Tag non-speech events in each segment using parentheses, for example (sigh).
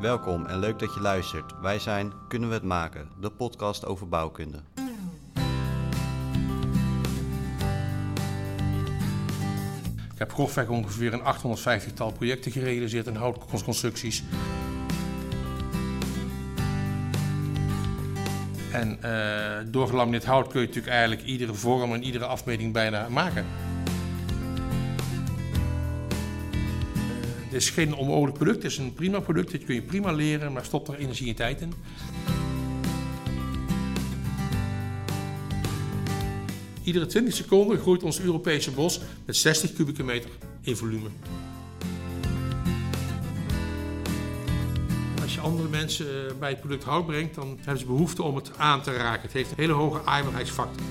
Welkom en leuk dat je luistert. Wij zijn Kunnen we het maken, de podcast over bouwkunde. Ik heb grofweg ongeveer een 850-tal projecten gerealiseerd in houtconstructies. En uh, door gelamineerd hout kun je natuurlijk eigenlijk iedere vorm en iedere afmeting bijna maken. Is geen onmogelijk product, het is een prima product. Dit kun je prima leren, maar stopt er energie en tijd in. Iedere 20 seconden groeit ons Europese bos met 60 kubieke meter in volume. Als je andere mensen eh, bij het product hout brengt, dan hebben ze behoefte om het aan te raken. Het heeft een hele hoge aaibaarheidsfactor.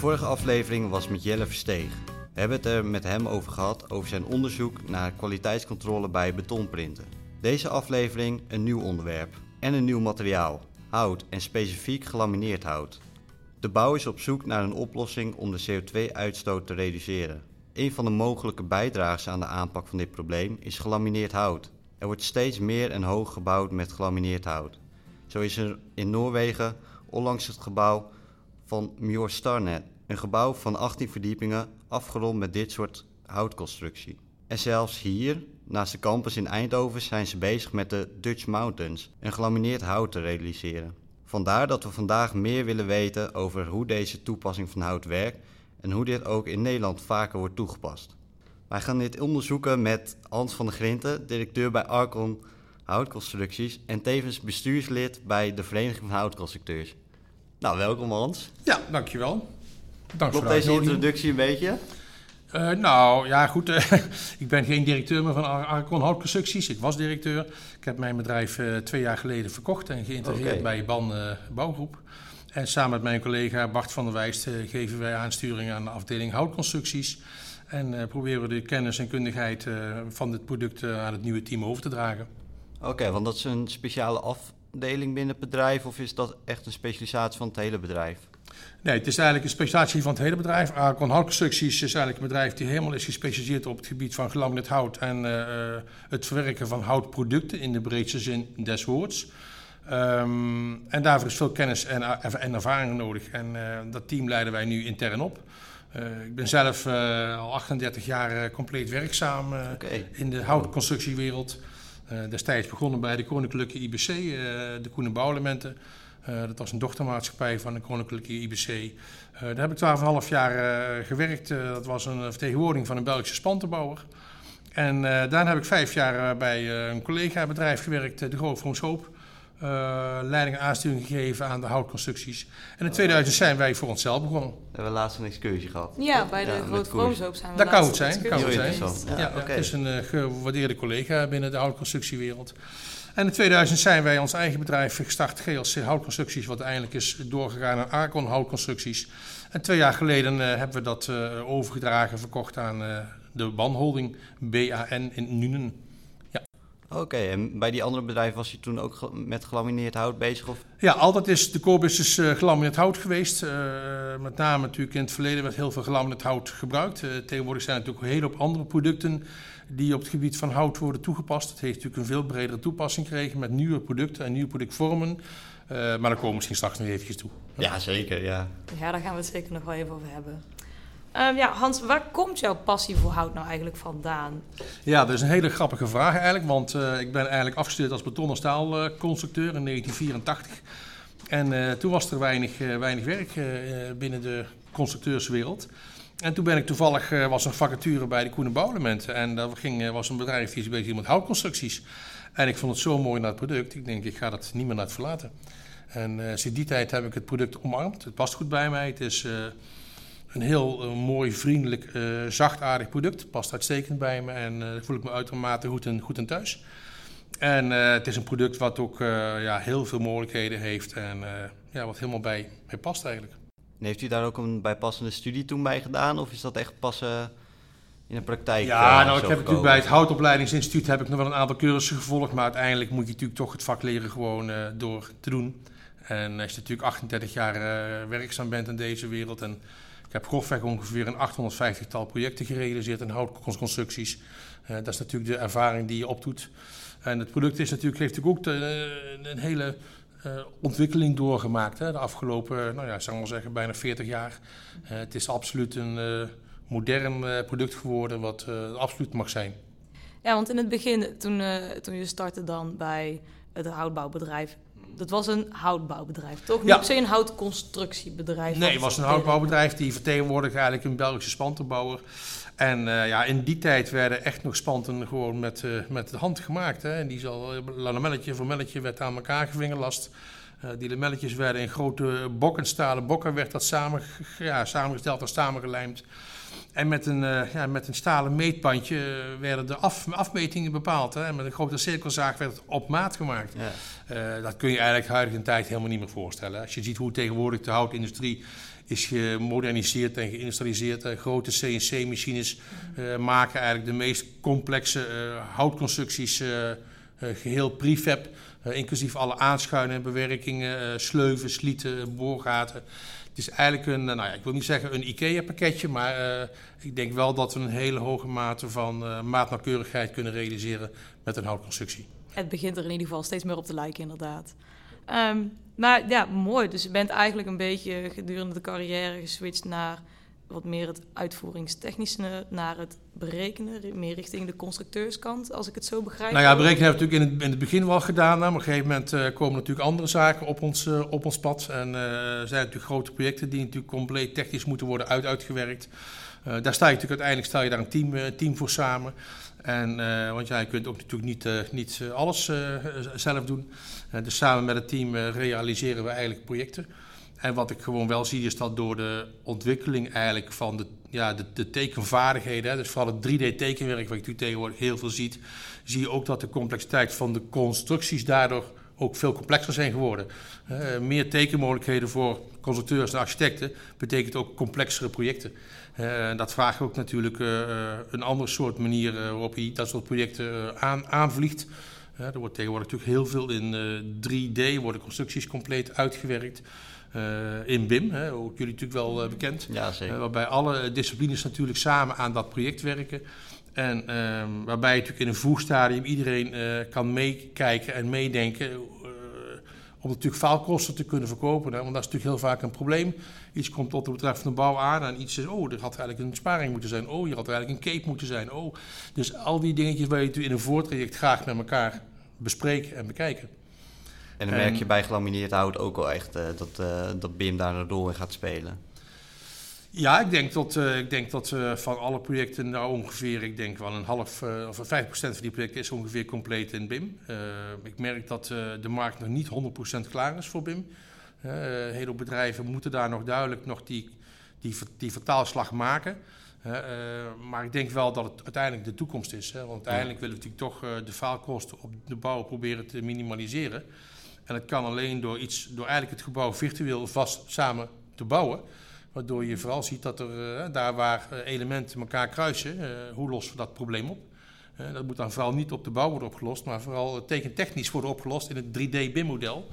Vorige aflevering was met Jelle Versteeg. We hebben het er met hem over gehad over zijn onderzoek naar kwaliteitscontrole bij betonprinten. Deze aflevering een nieuw onderwerp en een nieuw materiaal, hout en specifiek gelamineerd hout. De bouw is op zoek naar een oplossing om de CO2-uitstoot te reduceren. Een van de mogelijke bijdragers aan de aanpak van dit probleem is gelamineerd hout. Er wordt steeds meer en hoog gebouwd met gelamineerd hout. Zo is er in Noorwegen onlangs het gebouw van Mjor Starnet, een gebouw van 18 verdiepingen afgerond met dit soort houtconstructie. En zelfs hier, naast de campus in Eindhoven, zijn ze bezig met de Dutch Mountains, een gelamineerd hout te realiseren. Vandaar dat we vandaag meer willen weten over hoe deze toepassing van hout werkt en hoe dit ook in Nederland vaker wordt toegepast. Wij gaan dit onderzoeken met Hans van der Grinten, directeur bij Arcon Houtconstructies en tevens bestuurslid bij de Vereniging van Houtconstructeurs. Nou, welkom Hans. Ja, dankjewel. Dank Klopt deze introductie een beetje? Uh, nou, ja goed, uh, (laughs) ik ben geen directeur meer van Arcon Houtconstructies. Ik was directeur. Ik heb mijn bedrijf uh, twee jaar geleden verkocht en geïntegreerd okay. bij BAN Bouwgroep. En samen met mijn collega Bart van der Wijst geven wij aansturing aan de afdeling houtconstructies. En proberen we de kennis en kundigheid van dit product aan het nieuwe team over te dragen. Oké, want dat is een speciale afdeling binnen het bedrijf of is dat echt een specialisatie van het hele bedrijf? Nee, het is eigenlijk een specialisatie van het hele bedrijf. Arcon Houtconstructies is eigenlijk een bedrijf die helemaal is gespecialiseerd op het gebied van gelamineerd hout en uh, het verwerken van houtproducten in de breedste zin des woords. Um, en daarvoor is veel kennis en, en ervaring nodig. En uh, dat team leiden wij nu intern op. Uh, ik ben zelf al 38 jaar compleet werkzaam okay. in de houtconstructiewereld. Destijds begonnen bij de Koninklijke IBC, de Koenen Bouwelementen. Uh, dat was een dochtermaatschappij van de Koninklijke IBC. Daar heb ik 12,5 jaar gewerkt. dat was een vertegenwoordiging van een Belgische spantenbouwer. En daarna heb ik vijf jaar bij een collega-bedrijf gewerkt, de Groot Hoop. Leiding en aansturing gegeven aan de houtconstructies. En in 2000 zijn wij voor onszelf begonnen. We hebben laatst een excursie gehad. Ja, bij de ja, Groot Vroomshoop zijn we Dat kan het zijn. Kan het zijn. Ja, ja, okay. Het is een gewaardeerde collega binnen de houtconstructiewereld. En in 2000 zijn wij ons eigen bedrijf gestart, GLC Houtconstructies, wat eigenlijk is doorgegaan naar Arcon Houtconstructies. En twee jaar geleden uh, hebben we dat uh, overgedragen, verkocht aan uh, de banholding BAN in Nuenen. Oké, okay, en bij die andere bedrijven was je toen ook met gelamineerd hout bezig? Of? Ja, altijd is de core business gelamineerd hout geweest. met name natuurlijk in het verleden werd heel veel gelamineerd hout gebruikt. tegenwoordig zijn er natuurlijk een hele hoop andere producten die op het gebied van hout worden toegepast. Het heeft natuurlijk een veel bredere toepassing gekregen met nieuwe producten en nieuwe productvormen. Uh, maar daar komen we misschien straks nog eventjes toe. Ja, zeker. Ja. ja, daar gaan we het zeker nog wel even over hebben. Uh, ja, Hans, waar komt jouw passie voor hout nou eigenlijk vandaan? Ja, dat is een hele grappige vraag eigenlijk. Want uh, ik ben eigenlijk afgestudeerd als beton- en staalconstructeur in 1984. En uh, toen was er weinig, weinig werk binnen de constructeurswereld. En toen ben ik toevallig, was een vacature bij de Koenen Bouwelementen. En dat ging, was een bedrijf die is bezig met houtconstructies. En ik vond het zo mooi naar het product. Ik denk, ik ga dat niet meer laten verlaten. En sinds die tijd heb ik het product omarmd. Het past goed bij mij. Het is een heel mooi, vriendelijk, zachtaardig product. Past uitstekend bij me. En daar voel ik me uitermate goed en, goed en thuis. En het is een product wat ook ja, heel veel mogelijkheden heeft. En ja, wat helemaal bij mij past eigenlijk. En heeft u daar ook een bijpassende studie toen bij gedaan? Of is dat echt pas uh, in de praktijk? Ja, uh, nou, ik heb natuurlijk bij het Houtopleidingsinstituut heb ik nog wel een aantal cursussen gevolgd. Maar uiteindelijk moet je natuurlijk toch het vak leren gewoon uh, door te doen. En als je natuurlijk 38 jaar werkzaam bent in deze wereld en Ik heb grofweg ongeveer een 850-tal projecten gerealiseerd in houtconstructies. dat is natuurlijk de ervaring die je opdoet. En het product is natuurlijk, heeft natuurlijk ook een hele ontwikkeling doorgemaakt hè, de afgelopen, nou ja, zou maar zeggen, bijna 40 jaar. het is absoluut een modern product geworden wat absoluut mag zijn. Ja, want in het begin, toen, toen je startte dan bij het houtbouwbedrijf, dat was een houtbouwbedrijf, toch? Niet ja. een houtconstructiebedrijf. Nee, het was een houtbouwbedrijf die vertegenwoordigde eigenlijk een Belgische spantenbouwer. En uh, ja, in die tijd werden echt nog spanten gewoon met, uh, met de hand gemaakt. Hè. En die zal, eh, lamelletje voor melletje werd aan elkaar gevingerlast. Uh, die lamelletjes werden in grote bokken, stalen bokken, werd dat samen, ja, samengesteld en samengelijmd. En met een, uh, ja, met een stalen meetbandje eh, werden de af, afmetingen bepaald. Hè? En met een grote cirkelzaag werd het op maat gemaakt. Ja. Uh, dat kun je eigenlijk huidige tijd helemaal niet meer voorstellen. Als je ziet hoe tegenwoordig de houtindustrie is gemoderniseerd en geïndustrialiseerd. Grote CNC-machines maken eigenlijk de meest complexe houtconstructies geheel prefab. inclusief alle aanschuinen en bewerkingen, sleuven, slieten, boorgaten. Is eigenlijk een, nou ja, ik wil niet zeggen een IKEA-pakketje, maar uh, ik denk wel dat we een hele hoge mate van uh, maatnauwkeurigheid kunnen realiseren met een houtconstructie. Het begint er in ieder geval steeds meer op te lijken, inderdaad. Um, maar ja, mooi. Dus je bent eigenlijk een beetje gedurende de carrière geswitcht naar wat meer het uitvoeringstechnische naar het berekenen, meer richting de constructeurskant, als ik het zo begrijp. Nou ja, berekenen hebben we natuurlijk in het, in het begin wel gedaan. Maar op een gegeven moment uh, komen natuurlijk andere zaken op ons, uh, op ons pad. En uh, zijn natuurlijk grote projecten die natuurlijk compleet technisch moeten worden uit, uitgewerkt. daar sta je natuurlijk uiteindelijk stel je daar een team, team voor samen. En, want ja, je kunt ook natuurlijk niet, niet alles zelf doen. dus samen met het team realiseren we eigenlijk projecten. En wat ik gewoon wel zie is dat door de ontwikkeling eigenlijk van de, ja, de, de tekenvaardigheden, hè, dus vooral het 3D-tekenwerk wat je tegenwoordig heel veel ziet, zie je ook dat de complexiteit van de constructies daardoor ook veel complexer zijn geworden. Uh, meer tekenmogelijkheden voor constructeurs en architecten betekent ook complexere projecten. Uh, dat vraagt ook natuurlijk uh, een ander soort manier waarop je dat soort projecten aan, aanvliegt. er wordt tegenwoordig natuurlijk heel veel in 3D, worden constructies compleet uitgewerkt. Uh, in BIM, hè, ook jullie natuurlijk wel uh, bekend. Ja, zeker. Uh, waarbij alle disciplines natuurlijk samen aan dat project werken. En ehm, waarbij natuurlijk in een vroeg iedereen kan meekijken en meedenken. om natuurlijk faalkosten te kunnen verkopen. Hè, want dat is natuurlijk heel vaak een probleem. Iets komt tot de bedrijf van de bouw aan en iets is, oh, er had eigenlijk een sparing moeten zijn. Oh, hier had eigenlijk een cape moeten zijn. Oh. Dus al die dingetjes waar je natuurlijk in een voortraject graag met elkaar bespreken en bekijken. En dan merk je bij gelamineerd hout ook wel echt uh, dat, uh, dat BIM daar een rol in gaat spelen. Ja, ik denk dat, uh, ik denk dat van alle projecten nou ongeveer, ik denk wel een half of 5% van die projecten is ongeveer compleet in BIM. ik merk dat de markt nog niet 100% klaar is voor BIM. een hele bedrijven moeten daar nog duidelijk nog die, die, die vertaalslag maken. maar ik denk wel dat het uiteindelijk de toekomst is. Hè? Want uiteindelijk willen we natuurlijk toch de faalkosten op de bouw proberen te minimaliseren. En dat kan alleen door, iets, door eigenlijk het gebouw virtueel vast samen te bouwen. Waardoor je vooral ziet dat er uh, daar waar uh, elementen elkaar kruisen, uh, hoe lossen we dat probleem op? dat moet dan vooral niet op de bouw worden opgelost, maar vooral tekentechnisch worden opgelost in het 3D-BIM-model.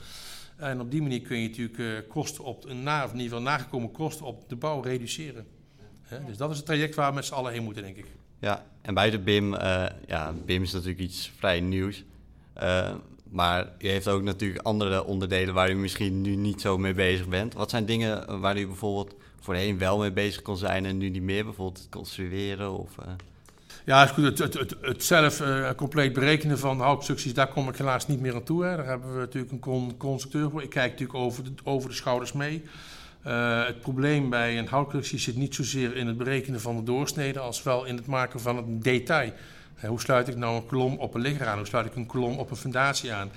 En op die manier kun je natuurlijk kosten op, een na, of in ieder geval nagekomen kosten op de bouw reduceren. dus dat is het traject waar we met z'n allen heen moeten, denk ik. Ja, en bij de BIM, ja, BIM is natuurlijk iets vrij nieuws. Maar u heeft ook natuurlijk andere onderdelen waar u misschien nu niet zo mee bezig bent. Wat zijn dingen waar u bijvoorbeeld voorheen wel mee bezig kon zijn en nu niet meer? Bijvoorbeeld het construeren of... Uh... Ja, goed. Het, het, zelf uh, compleet berekenen van houtconstructies, daar kom ik helaas niet meer aan toe. Daar hebben we natuurlijk een con constructeur voor. Ik kijk natuurlijk over de, over de schouders mee. Uh, het probleem bij een houtconstructie zit niet zozeer in het berekenen van de doorsnede, als wel in het maken van het detail hoe sluit ik nou een kolom op een ligger aan? Hoe sluit ik een kolom op een fundatie aan?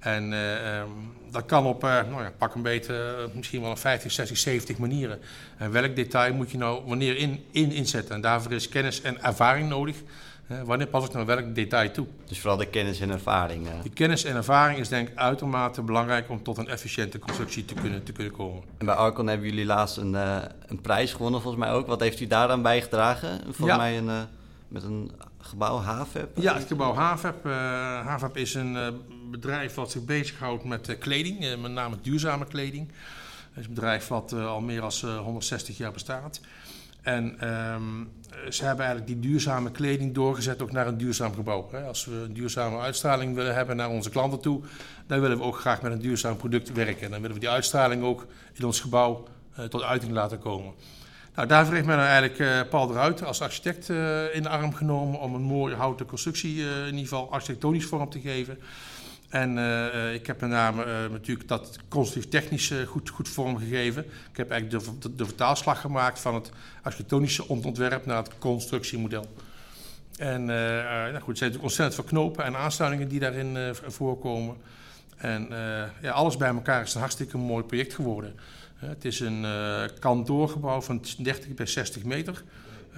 En uh, um, dat kan op, uh, nou ja, pak een beetje, uh, misschien wel een 50, 60, 70 manieren. En welk detail moet je nou wanneer in, in inzetten? En daarvoor is kennis en ervaring nodig. wanneer pas ik nou welk detail toe? Dus vooral de kennis en ervaring. Die kennis en ervaring is denk ik uitermate belangrijk om tot een efficiënte constructie te kunnen, te kunnen komen. En bij Arcon hebben jullie laatst een, een prijs gewonnen volgens mij ook. Wat heeft u daaraan bijgedragen? Volgens mij een, met een gebouw HAVEP? Ja, het gebouw HAVEP. Uh, HAVEP is een uh, bedrijf wat zich bezighoudt met uh, kleding, met name duurzame kleding. Dat is een bedrijf wat al meer dan 160 jaar bestaat. En ehm, ze hebben eigenlijk die duurzame kleding doorgezet ook naar een duurzaam gebouw. Als we een duurzame uitstraling willen hebben naar onze klanten toe, dan willen we ook graag met een duurzaam product werken. En dan willen we die uitstraling ook in ons gebouw tot uiting laten komen. Nou, daarvoor heeft men eigenlijk uh, Paul de als architect uh, in de arm genomen om een mooie houten constructie uh, in ieder geval architectonisch vorm te geven. En ik heb met name natuurlijk dat constructief technisch goed, goed vormgegeven. Ik heb eigenlijk de, de, de, vertaalslag gemaakt van het architectonische ontwerp naar het constructiemodel. En nou goed, er zijn natuurlijk ontzettend veel knopen en aansluitingen die daarin voorkomen. En ja, alles bij elkaar is een hartstikke mooi project geworden. Het is een uh, kantoorgebouw van 30 bij 60 meter.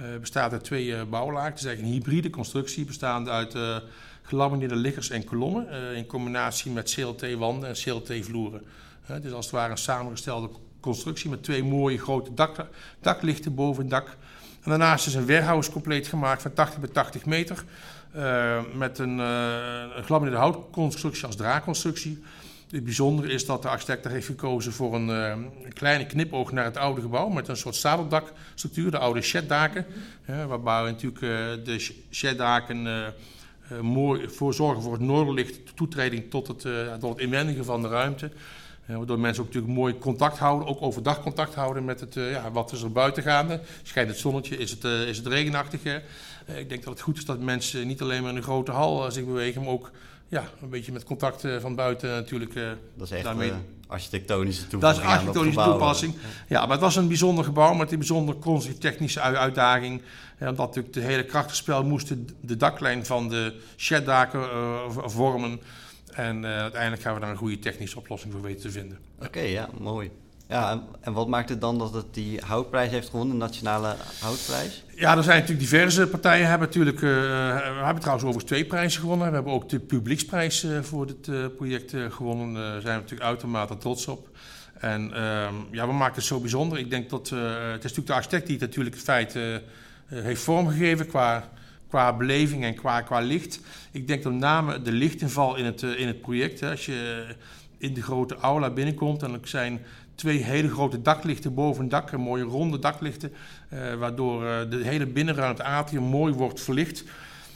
Uh, bestaat uit twee uh, bouwlagen. Het is eigenlijk een hybride constructie bestaande uit uh, gelamineerde liggers en kolommen. in combinatie met CLT-wanden en CLT-vloeren. het is als het ware een samengestelde constructie met twee mooie grote dak, daklichten boven het dak. En daarnaast is een warehouse compleet gemaakt van 80 bij 80 meter. met een, gelamineerde houtconstructie als draagconstructie. Het bijzondere is dat de architect heeft gekozen voor een, uh, kleine knipoog naar het oude gebouw met een soort zadeldakstructuur, de oude sheddaken. Waarbij natuurlijk uh, de sheddaken uh, mooi voor zorgen voor het noorderlicht, toetreding tot het, tot het inwendige van de ruimte. waardoor mensen ook natuurlijk mooi contact houden, ook overdag contact houden met het, ja, wat is er buiten gaande. Schijnt het zonnetje, is het, is het regenachtig. ik denk dat het goed is dat mensen niet alleen maar in een grote hal zich bewegen, maar ook ja, een beetje met contact uh, van buiten natuurlijk. Uh, dat is echt daarmee... Uh, architectonische toepassing. Dat is architectonische toepassing. Ja. maar het was een bijzonder gebouw met een bijzonder constructief technische uitdaging. Omdat natuurlijk de hele krachtenspel moest de daklijn van de sheddaken vormen. En uiteindelijk gaan we daar een goede technische oplossing voor weten te vinden. Oké, ja, mooi. Ja, en wat maakt het dan dat het die houtprijs heeft gewonnen, de nationale houtprijs? Ja, er zijn natuurlijk diverse partijen. Hebben natuurlijk, uh, we hebben trouwens overigens twee prijzen gewonnen. We hebben ook de publieksprijs uh, voor dit uh, project gewonnen. Daar zijn we natuurlijk uitermate trots op. En ehm, ja, we maken het zo bijzonder. Ik denk dat het is natuurlijk de architect die het natuurlijk het feit heeft vormgegeven qua, qua beleving en qua, qua licht. Ik denk dat met name de lichtinval in het, in het project. Als je in de grote aula binnenkomt en er zijn twee hele grote daklichten boven dak, mooie ronde daklichten, uh, waardoor uh, de hele binnenruimte atrium mooi wordt verlicht.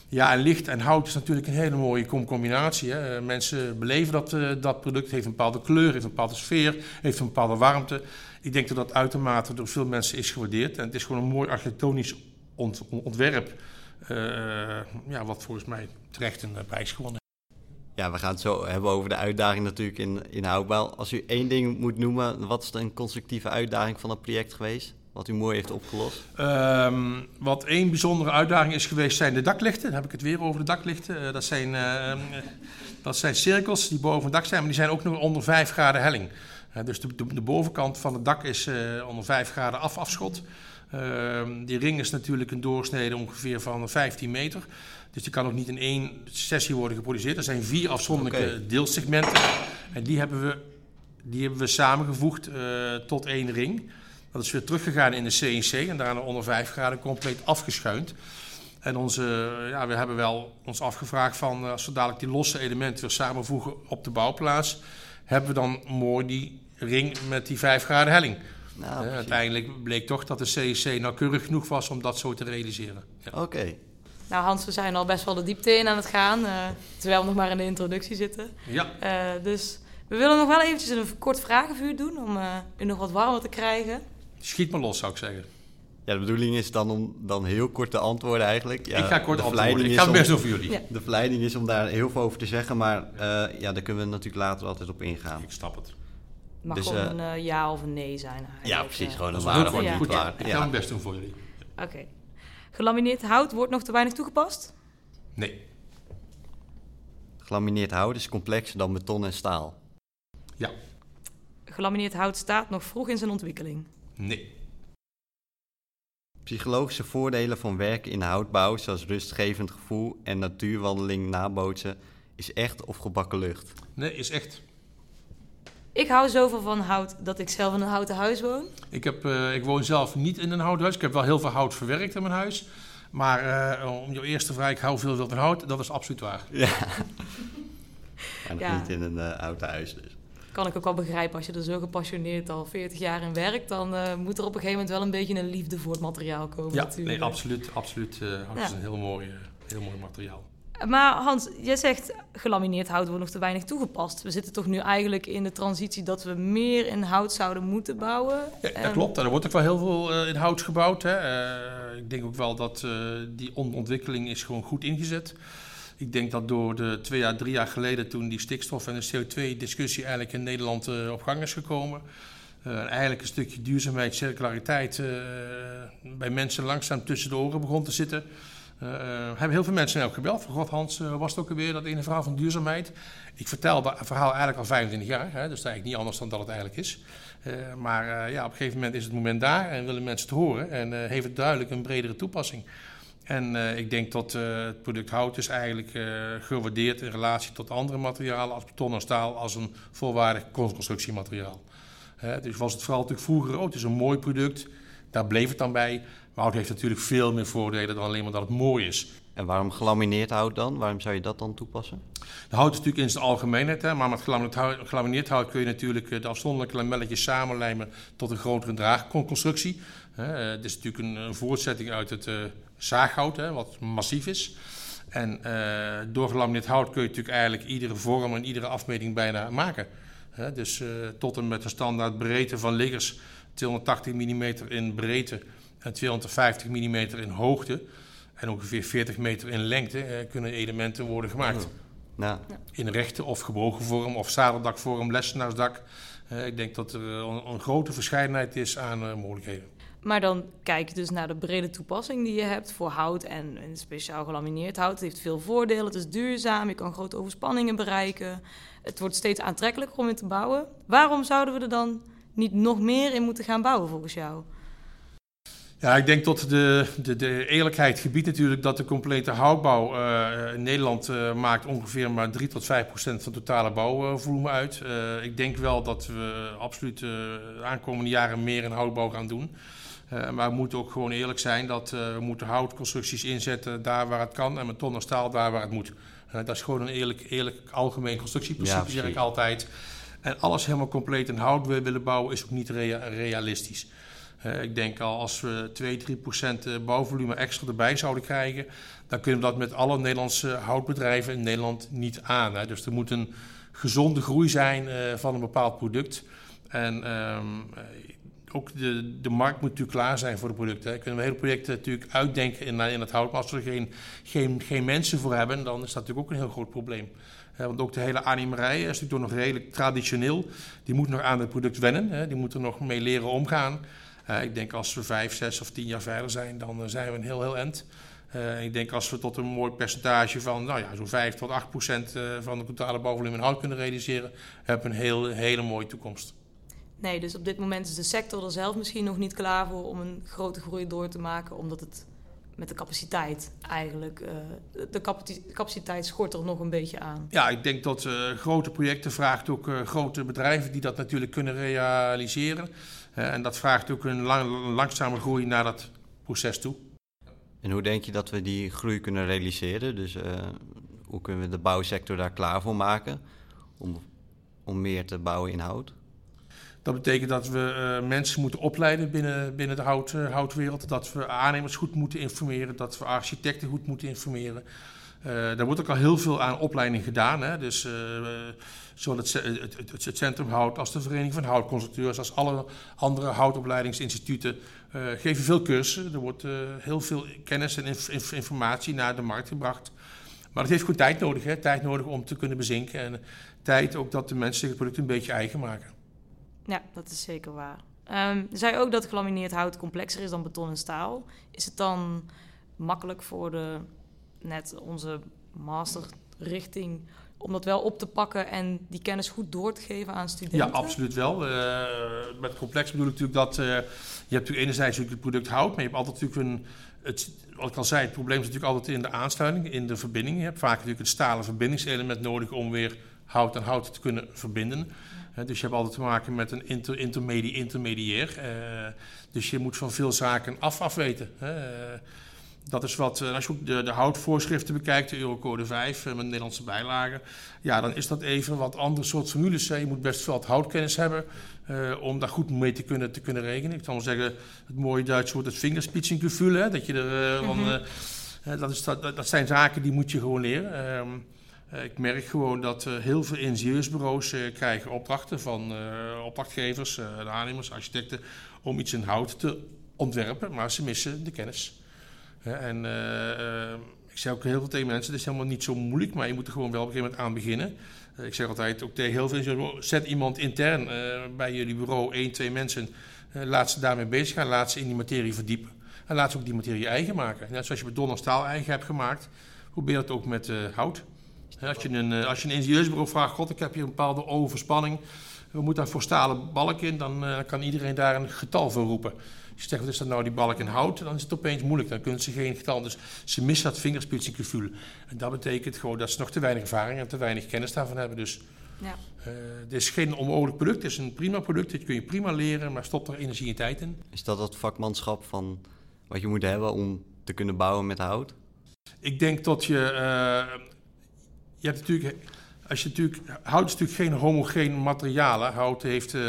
Ja, en licht en hout is natuurlijk een hele mooie combinatie. Hè. Eh, mensen beleven dat, uh, dat product, heeft een bepaalde kleur, heeft een bepaalde sfeer, heeft een bepaalde warmte. Ik denk dat dat uitermate door veel mensen is gewaardeerd. En het is gewoon een mooi architectonisch ont ontwerp, ja, wat volgens mij terecht een prijs gewonnen ja, we gaan het zo hebben over de uitdaging natuurlijk in, in houtbouw. Als u één ding moet noemen, wat is een constructieve uitdaging van het project geweest? Wat u mooi heeft opgelost? Um, wat één bijzondere uitdaging is geweest, zijn de daklichten. Dan heb ik het weer over de daklichten. Uh, dat, zijn, uh, dat zijn cirkels die boven het dak zijn, maar die zijn ook nog onder 5 graden helling. Uh, dus de, de, de, bovenkant van het dak is onder 5 graden af afschot. Ehm, die ring is natuurlijk een doorsnede ongeveer van 15 meter. Dus die kan ook niet in één sessie worden geproduceerd. Er zijn vier afzonderlijke deelsegmenten. En die hebben we, die hebben we samengevoegd uh, tot één ring. Dat is weer teruggegaan in de CNC en daarna onder 5 graden compleet afgeschuind. En onze, ja, we hebben wel ons afgevraagd van eh, als we dadelijk die losse elementen weer samenvoegen op de bouwplaats, hebben we dan mooi die ring met die 5 graden helling. Nou, uh, uiteindelijk bleek toch dat de CNC nauwkeurig genoeg was om dat zo te realiseren. Ja. Oké. Nou, Hans, we zijn al best wel de diepte in aan het gaan, uh, terwijl we nog maar in de introductie zitten. Ja. Uh, dus we willen nog wel eventjes een kort vragenvuur doen om uh, u nog wat warmer te krijgen. Schiet maar los, zou ik zeggen. Ja, de bedoeling is dan om dan heel kort te antwoorden eigenlijk. Ja, ik ga kort antwoorden, ik ga het best over jullie. Ja. De verleiding is om daar heel veel over te zeggen, maar ja, daar kunnen we natuurlijk later altijd op ingaan. Ik snap het. Het mag dus, gewoon een ja of een nee zijn eigenlijk. Ja, precies. Gewoon een waarde of niet waar. Ik ga het best doen voor jullie. Oké. Okay. Gelamineerd hout wordt nog te weinig toegepast? Nee. Gelamineerd hout is complexer dan beton en staal? Ja. Gelamineerd hout staat nog vroeg in zijn ontwikkeling? Nee. Psychologische voordelen van werken in houtbouw, zoals rustgevend gevoel en natuurwandeling nabootsen, is echt of gebakken lucht? Nee, is echt. Ik hou zoveel van hout dat ik zelf in een houten huis woon. Ik, heb, uh, ik woon zelf niet in een houten huis. Ik heb wel heel veel hout verwerkt in mijn huis. Maar uh, om jouw eerste vraag, ik hou veel van hout, dat is absoluut waar. Ja. (laughs) en ja. niet in een uh, houten huis dus. kan ik ook wel begrijpen. Als je er zo gepassioneerd al 40 jaar in werkt, dan uh, moet er op een gegeven moment wel een beetje een liefde voor het materiaal komen. Ja, natuurlijk. nee, absoluut. absoluut uh, hout ja. is een heel mooi, uh, heel mooi materiaal. Maar Hans, jij zegt gelamineerd hout wordt nog te weinig toegepast. We zitten toch nu eigenlijk in de transitie dat we meer in hout zouden moeten bouwen? Ja, dat klopt. Er wordt ook wel heel veel uh, in hout gebouwd. Hè. Uh, ik denk ook wel dat uh, die ontwikkeling is gewoon goed ingezet. Ik denk dat door de twee jaar, drie jaar geleden, toen die stikstof- en de CO2-discussie eigenlijk in Nederland op gang is gekomen. eigenlijk een stukje duurzaamheid, circulariteit bij mensen langzaam tussen de oren begon te zitten. Uh, hebben heel veel mensen ook gebeld. Van God, Hans, uh, was het ook alweer dat ene verhaal van duurzaamheid? Ik vertel dat verhaal eigenlijk al 25 jaar, hè, dus eigenlijk niet anders dan dat het eigenlijk is. Uh, maar ja, op een gegeven moment is het moment daar en willen mensen het horen en heeft het duidelijk een bredere toepassing. En ik denk dat het product hout is eigenlijk gewaardeerd in relatie tot andere materialen als beton en staal als een volwaardig constructiemateriaal. dus was het vooral natuurlijk vroeger, oh, het is een mooi product, daar bleef het dan bij. Hout heeft natuurlijk veel meer voordelen dan alleen maar dat het mooi is. En waarom gelamineerd hout dan? Waarom zou je dat dan toepassen? De hout is natuurlijk in zijn algemeenheid, hè, maar met gelamineerd hout, kun je natuurlijk de afzonderlijke lamelletjes samenlijmen tot een grotere draagconstructie. Het is natuurlijk een, een voortzetting uit het uh, zaaghout, hè, wat massief is. En door gelamineerd hout kun je natuurlijk eigenlijk iedere vorm en iedere afmeting bijna maken. dus tot en met de standaard breedte van liggers, 280 mm in breedte en 250 mm in hoogte en ongeveer 40 meter in lengte eh, kunnen elementen worden gemaakt. Ja. In rechte of gebogen vorm of zadeldakvorm, lessenaarsdak. Uh, ik denk dat er een, een, grote verscheidenheid is aan uh, mogelijkheden. Maar dan kijk je dus naar de brede toepassing die je hebt voor hout en, en speciaal gelamineerd hout. Het heeft veel voordelen, het is duurzaam, je kan grote overspanningen bereiken. Het wordt steeds aantrekkelijker om in te bouwen. Waarom zouden we er dan niet nog meer in moeten gaan bouwen volgens jou? Ja, ik denk dat de, de, de eerlijkheid gebiedt natuurlijk dat de complete houtbouw uh, in Nederland uh, maakt ongeveer maar 3 tot 5 procent van het totale bouwvolume uit. Uh, ik denk wel dat we absoluut de aankomende jaren meer in houtbouw gaan doen. maar we moeten ook gewoon eerlijk zijn dat we moeten houtconstructies inzetten daar waar het kan en met ton en staal daar waar het moet. dat is gewoon een eerlijk, eerlijk algemeen constructieprincipe, ja, zeg ik altijd. En alles helemaal compleet in hout willen bouwen is ook niet rea realistisch. Ik denk al als we 2, 3 procent eh, bouwvolume extra erbij zouden krijgen, dan kunnen we dat met alle Nederlandse houtbedrijven in Nederland niet aan. Dus er moet een gezonde groei zijn uh, van een bepaald product. En um, ook de, de markt moet natuurlijk klaar zijn voor de producten. Hè. Kunnen we hele projecten natuurlijk uitdenken in, in het hout, maar als we er geen, geen, geen mensen voor hebben, dan is dat natuurlijk ook een heel groot probleem. want ook de hele animerij is natuurlijk nog redelijk traditioneel. Die moet nog aan het product wennen. Die moet er nog mee leren omgaan. Uh, ik denk als we vijf, zes of tien jaar verder zijn, dan uh, zijn we een heel, heel end. Uh, ik denk als we tot een mooi percentage van nou ja, zo'n 5 tot 8 procent van de totale bouwvolume in hout kunnen realiseren, hebben we een heel, hele mooie toekomst. Nee, dus op dit moment is de sector er zelf misschien nog niet klaar voor om een grote groei door te maken, omdat het met de capaciteit eigenlijk. de capaciteit schort er nog een beetje aan. Ja, ik denk dat grote projecten vraagt ook grote bedrijven die dat natuurlijk kunnen realiseren en dat vraagt ook een, lang, langzame groei naar dat proces toe. En hoe denk je dat we die groei kunnen realiseren? Dus uh, hoe kunnen we de bouwsector daar klaar voor maken om, om meer te bouwen in hout? Dat betekent dat we uh, mensen moeten opleiden binnen, binnen de hout, uh, houtwereld. Dat we aannemers goed moeten informeren. Dat we architecten goed moeten informeren. Uh, daar wordt ook al heel veel aan opleiding gedaan. Hè? Dus uh, zowel het, het, het, het, Centrum Hout als de Vereniging van Houtconstructeurs, als alle andere houtopleidingsinstituten, uh, geven veel cursussen. Er wordt heel veel kennis en inf inf informatie naar de markt gebracht. Maar het heeft goed tijd nodig. Hè? Tijd nodig om te kunnen bezinken. En tijd ook dat de mensen het product een beetje eigen maken. Ja, dat is zeker waar. Um, zei ook dat gelamineerd hout complexer is dan beton en staal. Is het dan makkelijk voor de net onze masterrichting om dat wel op te pakken en die kennis goed door te geven aan studenten? Ja, absoluut wel. Uh, met complex bedoel ik natuurlijk dat uh, je hebt natuurlijk enerzijds het product hout, maar je hebt altijd natuurlijk een het, wat ik al zei, het probleem is natuurlijk altijd in de aansluiting, in de verbinding. Je hebt vaak natuurlijk het stalen verbindingselement nodig om weer hout en hout te kunnen verbinden. Dus je hebt altijd te maken met een inter, intermedi intermediair. dus je moet van veel zaken af afweten. Dat is wat, als je de, de houtvoorschriften bekijkt, de Eurocode 5 met Nederlandse bijlagen, ja, dan is dat even wat andere soort formules. Je moet best veel houtkennis hebben om daar goed mee te kunnen, te kunnen rekenen. Ik zal maar zeggen, het mooie Duitse woord, het vingerspitsengevoel, dat je er mm -hmm. dat, is, dat, dat zijn zaken die moet je gewoon leren. Ehm, ik merk gewoon dat uh, heel veel ingenieursbureaus uh, krijgen opdrachten van opdrachtgevers, aannemers, architecten om iets in hout te ontwerpen, maar ze missen de kennis. En ik zeg ook heel veel tegen mensen, het is helemaal niet zo moeilijk, maar je moet er gewoon wel op een gegeven moment aan beginnen. ik zeg altijd ook tegen heel veel zet iemand intern bij jullie bureau, één, twee mensen, laat ze daarmee bezig gaan, laat ze in die materie verdiepen. En laat ze ook die materie eigen maken. Net zoals je beton staal eigen hebt gemaakt, probeer het ook met hout. Als je een, als je een ingenieursbureau vraagt, god, ik heb hier een bepaalde overspanning, we moeten daar voor stalen balk in, dan kan iedereen daar een getal voor roepen. Als je zegt, wat is dat nou, die balk in hout, dan is het opeens moeilijk. Dan kunnen ze geen getal. Dus ze missen dat vingerspitsengevoel. En dat betekent gewoon dat ze nog te weinig ervaring en te weinig kennis daarvan hebben. Dus ja. Uh, het is geen onmogelijk product, het is een prima product. Dat kun je prima leren, maar stop er energie en tijd in. Is dat het vakmanschap van wat je moet hebben om te kunnen bouwen met hout? Ik denk dat je... Uh, je hebt natuurlijk, als je natuurlijk, hout is natuurlijk geen homogeen materiaal. Hout heeft uh,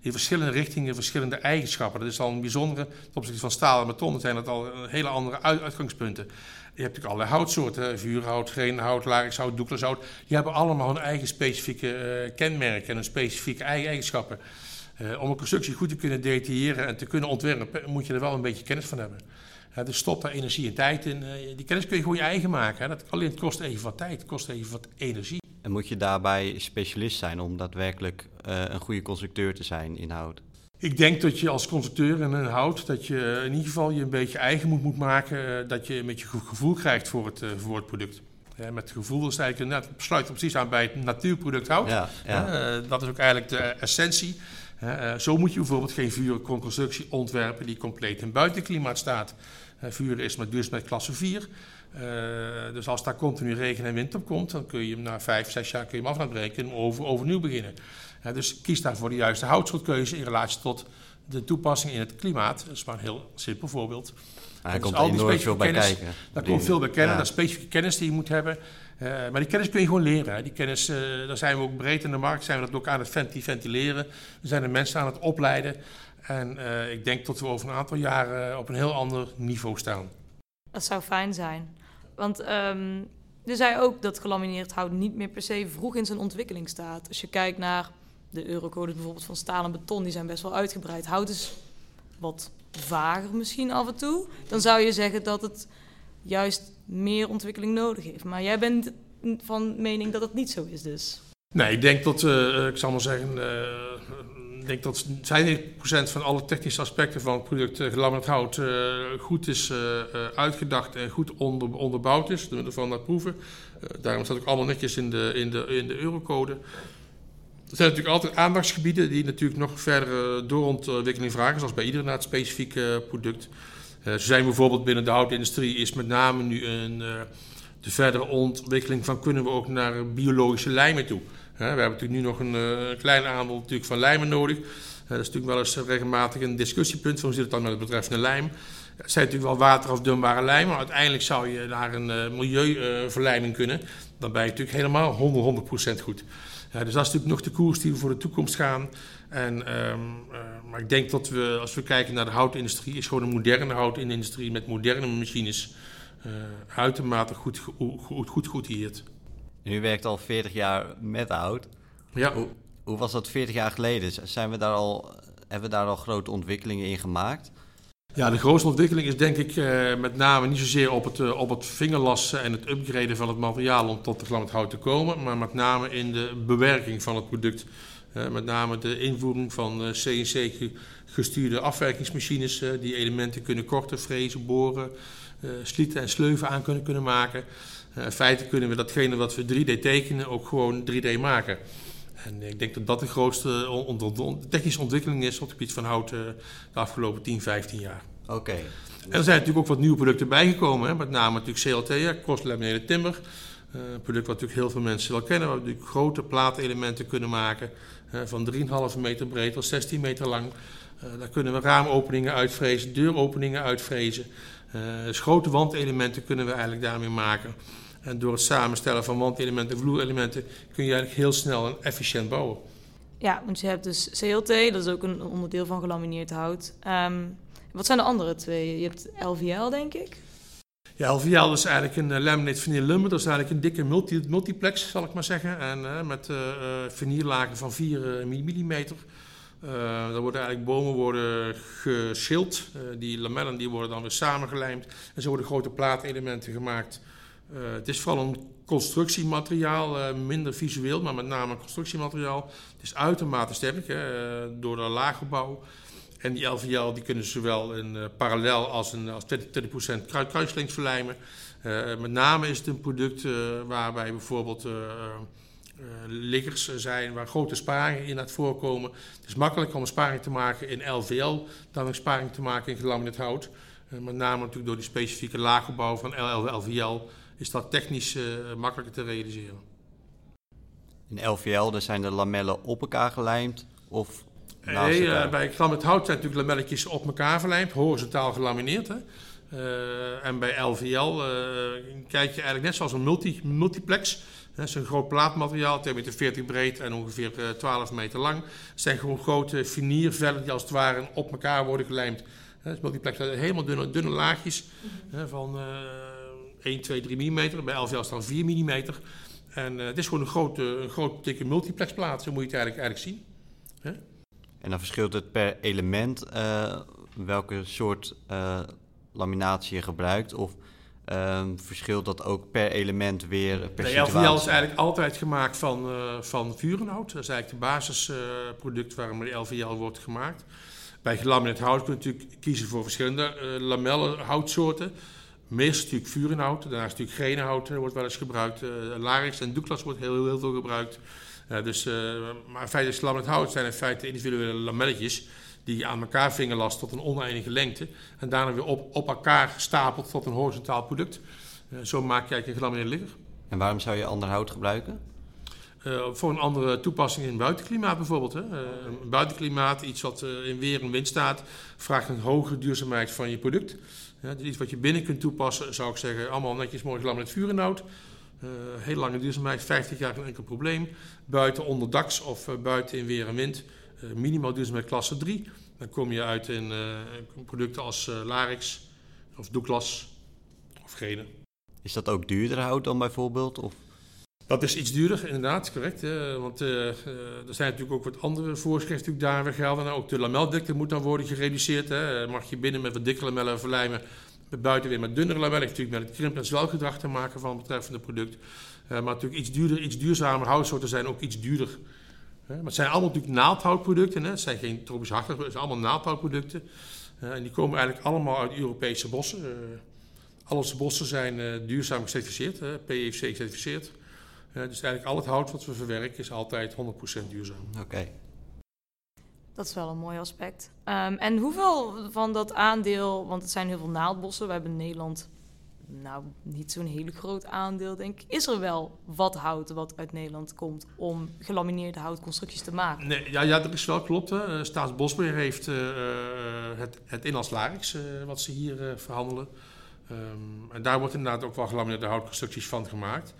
in verschillende richtingen verschillende eigenschappen. Dat is al een bijzondere, ten opzichte van staal en beton, zijn dat al hele andere uitgangspunten. Je hebt natuurlijk allerlei houtsoorten, vuurhout, greenhout, larikshout, doeklashout. Die hebben allemaal hun eigen specifieke uh, kenmerken en hun specifieke eigen eigenschappen. Om een constructie goed te kunnen detailleren en te kunnen ontwerpen, moet je er wel een beetje kennis van hebben. Ja, dus stop daar energie en tijd in. Uh, die kennis kun je gewoon je eigen maken. Hè. Dat, alleen het kost even wat tijd, het kost even wat energie. En moet je daarbij specialist zijn om daadwerkelijk uh, een goede constructeur te zijn in hout? Ik denk dat je als constructeur in een hout, dat je in ieder geval je een beetje eigen moet, moet maken. dat je een beetje goed gevoel krijgt voor het, voor het product. Ja, met gevoel is eigenlijk, nou, het sluit precies aan bij het natuurproduct hout. Ja, ja. dat is ook eigenlijk de essentie. zo moet je bijvoorbeeld geen vuurconstructie ontwerpen die compleet in buitenklimaat staat. Vuren is met duurzaamheid klasse 4. Uh, dus als daar continu regen en wind op komt, dan kun je hem na vijf, zes jaar kun je hem af breken en over, overnieuw beginnen. Uh, dus kies daarvoor de juiste houtschrotkeuze in relatie tot de toepassing in het klimaat. Dat is maar een heel simpel voorbeeld. Er dus komt enorm veel bij kennis, kijken. Daar komt veel bij kennen, ja. dat is specifieke kennis die je moet hebben. Uh, maar die kennis kun je gewoon leren. Hè. Die kennis, daar zijn we ook breed in de markt, zijn we dat ook aan het ventileren. We zijn de mensen aan het opleiden. En uh, ik denk dat we over een aantal jaren op een heel ander niveau staan. Dat zou fijn zijn. Want um, er zei ook dat gelamineerd hout niet meer per se vroeg in zijn ontwikkeling staat. Als je kijkt naar de eurocodes bijvoorbeeld van staal en beton, die zijn best wel uitgebreid. Hout is wat vager misschien af en toe. Dan zou je zeggen dat het juist meer ontwikkeling nodig heeft. Maar jij bent van mening dat het niet zo is dus. Nee, ik denk dat, uh, ik zal maar zeggen, uh, ik denk dat 95% van alle technische aspecten van het product uh, gelamineerd hout uh, goed is uh, uitgedacht en goed onder, onderbouwd is, door middel van dat proeven. daarom staat ook allemaal netjes in de, in de, in de eurocode. Er zijn natuurlijk altijd aandachtsgebieden die natuurlijk nog verdere doorontwikkeling vragen, zoals bij ieder na het specifieke product. zo zijn bijvoorbeeld binnen de houtindustrie is met name nu een, de verdere ontwikkeling van kunnen we ook naar biologische lijmen toe we hebben natuurlijk nu nog een uh, klein aantal natuurlijk van lijmen nodig. Uh, dat is natuurlijk wel eens regelmatig een discussiepunt. Hoe zit het dan met het betreffende lijm? Het zijn natuurlijk wel waterafdunbare lijmen, maar uiteindelijk zou je naar een uh, milieuverlijming kunnen. Dan ben je natuurlijk helemaal 100, 100% goed. dus dat is natuurlijk nog de koers die we voor de toekomst gaan. En, um, maar ik denk dat we, als we kijken naar de houtindustrie, is gewoon een moderne houtindustrie met moderne machines uitermate goed, goed, goed. U werkt al 40 jaar met oud. Ja. Hoe, hoe, was dat 40 jaar geleden? Zijn we daar al, hebben we daar al grote ontwikkelingen in gemaakt? Ja, de grootste ontwikkeling is denk ik eh, met name niet zozeer op het, uh, op het vingerlassen en het upgraden van het materiaal om tot de hout te komen, maar met name in de bewerking van het product. Uh, met name de invoering van CNC-gestuurde afwerkingsmachines die elementen kunnen korten, frezen, boren, slieten en sleuven aan kunnen, kunnen maken. Eh, in feite kunnen we datgene wat we 3D tekenen ook gewoon 3D maken. En ik denk dat dat de grootste technische ontwikkeling is op het gebied van hout eh, de afgelopen 10, 15 jaar. Oké. En er zijn natuurlijk ook wat nieuwe producten bijgekomen. Hè? Met name natuurlijk CLT, Cross Laminated Timber. Uh, een product wat natuurlijk heel veel mensen wel kennen. Waar we natuurlijk grote plaatelementen kunnen maken. Uh, van 3,5 meter breed tot 16 meter lang. daar kunnen we raamopeningen uitvrezen, deuropeningen uitvrezen. dus grote wandelementen kunnen we eigenlijk daarmee maken. En door het samenstellen van wandelementen en vloerelementen kun je eigenlijk heel snel en efficiënt bouwen. Ja, want je hebt dus CLT, dat is ook een onderdeel van gelamineerd hout. Ehm, wat zijn de andere twee? Je hebt LVL, denk ik. Ja, LVL is eigenlijk een uh, laminate vinyl lumber. Dat is eigenlijk een dikke multi multiplex, zal ik maar zeggen. En uh, met uh, van 4 mm. er worden eigenlijk bomen worden geschild. die lamellen die worden dan weer samengelijmd. En zo worden grote plaatelementen gemaakt. Het is vooral een constructiemateriaal, minder visueel, maar met name constructiemateriaal. Het is uitermate sterk door de laaggebouw. En die LVL die kunnen zowel in parallel als, een, als 20%, 20 kruislinks verlijmen. Met name is het een product waarbij bijvoorbeeld liggers zijn waar grote sparingen in het voorkomen. Het is makkelijker om een sparing te maken in LVL dan een sparing te maken in gelamineerd hout. met name natuurlijk door die specifieke laaggebouw van LVL is dat technisch makkelijker te realiseren. In LVL zijn de lamellen op elkaar gelijmd of Nee, uh, bij het hout zijn natuurlijk lamelletjes op elkaar verlijmd, horizontaal gelamineerd. Hè? Uh, en bij LVL uh, kijk je eigenlijk net zoals een multi, multiplex. Dat is een groot plaatmateriaal, 2,40 meter 40 breed en ongeveer 12 meter lang. Het zijn gewoon grote viniervellen die als het ware op elkaar worden gelijmd. Dat is multiplex, helemaal dunne, dunne laagjes van 1, 2, 3 mm. Bij LVL staan 4 mm. En het is gewoon een grote, een grote dikke multiplexplaat, zo moet je het eigenlijk, eigenlijk zien. En dan verschilt het per element uh, welke soort uh, laminatie je gebruikt? Of uh, verschilt dat ook per element weer per De situatie? LVL is eigenlijk altijd gemaakt van, van vurenhout. Dat is eigenlijk het basisproduct waarom de LVL wordt gemaakt. Bij gelamineerd hout kun je natuurlijk kiezen voor verschillende lamellen Meest natuurlijk vurenhout, daarnaast natuurlijk grenenhout wordt wel eens gebruikt. Larix en Douglas wordt heel, veel gebruikt. Uh, dus, uh, maar in feite, slam hout zijn in feite individuele lamelletjes die aan elkaar vingerlast tot een oneindige lengte en daarna weer op, op elkaar stapelt tot een horizontaal product. Uh, zo maak je eigenlijk een gelamineerde ligger. En waarom zou je ander hout gebruiken? Voor een andere toepassing in buitenklimaat bijvoorbeeld. Hè. een buitenklimaat, iets wat in weer en wind staat, vraagt een hogere duurzaamheid van je product. dus iets wat je binnen kunt toepassen, zou ik zeggen, allemaal netjes mooi gelamineerd vurenhout. Uh, heel lange duurzaamheid, 50 jaar geen enkel probleem. Buiten onderdaks of buiten in weer en wind. Minimaal duurzaamheid klasse 3. Dan kom je uit in producten als Larix of Douglas of Gene. Is dat ook duurder hout dan bijvoorbeeld? Of? Dat is iets duurder, inderdaad, correct. want er zijn natuurlijk ook wat andere voorschriften daar weer gelden. Nou, ook de lameldikte moet dan worden gereduceerd. Hè. Mag je binnen met wat dikke lamellen verlijmen buiten weer met dunnere lamellen. natuurlijk met het krimp- en zwelgedrag te maken van het betreffende product. Maar natuurlijk iets duurder, iets duurzamer houtsoorten zijn ook iets duurder. Uh, maar het zijn allemaal natuurlijk naaldhoutproducten. Hè. Het zijn geen tropisch hartig, het zijn allemaal naaldhoutproducten. En die komen eigenlijk allemaal uit Europese bossen. al onze bossen zijn duurzaam gecertificeerd, PEFC gecertificeerd. Dus eigenlijk al het hout wat we verwerken is altijd 100% duurzaam. Oké. Okay. Dat is wel een mooi aspect. Um, en hoeveel van dat aandeel, want het zijn heel veel naaldbossen, we hebben in Nederland nou niet zo'n hele groot aandeel, denk ik. Is er wel wat hout wat uit Nederland komt om gelamineerde houtconstructies te maken? Nee, ja, ja dat is wel klopt. Hè. Staatsbosbeheer heeft uh, het, het inlands larix uh, wat ze hier uh, verhandelen. Um, en daar wordt inderdaad ook wel gelamineerde houtconstructies van gemaakt.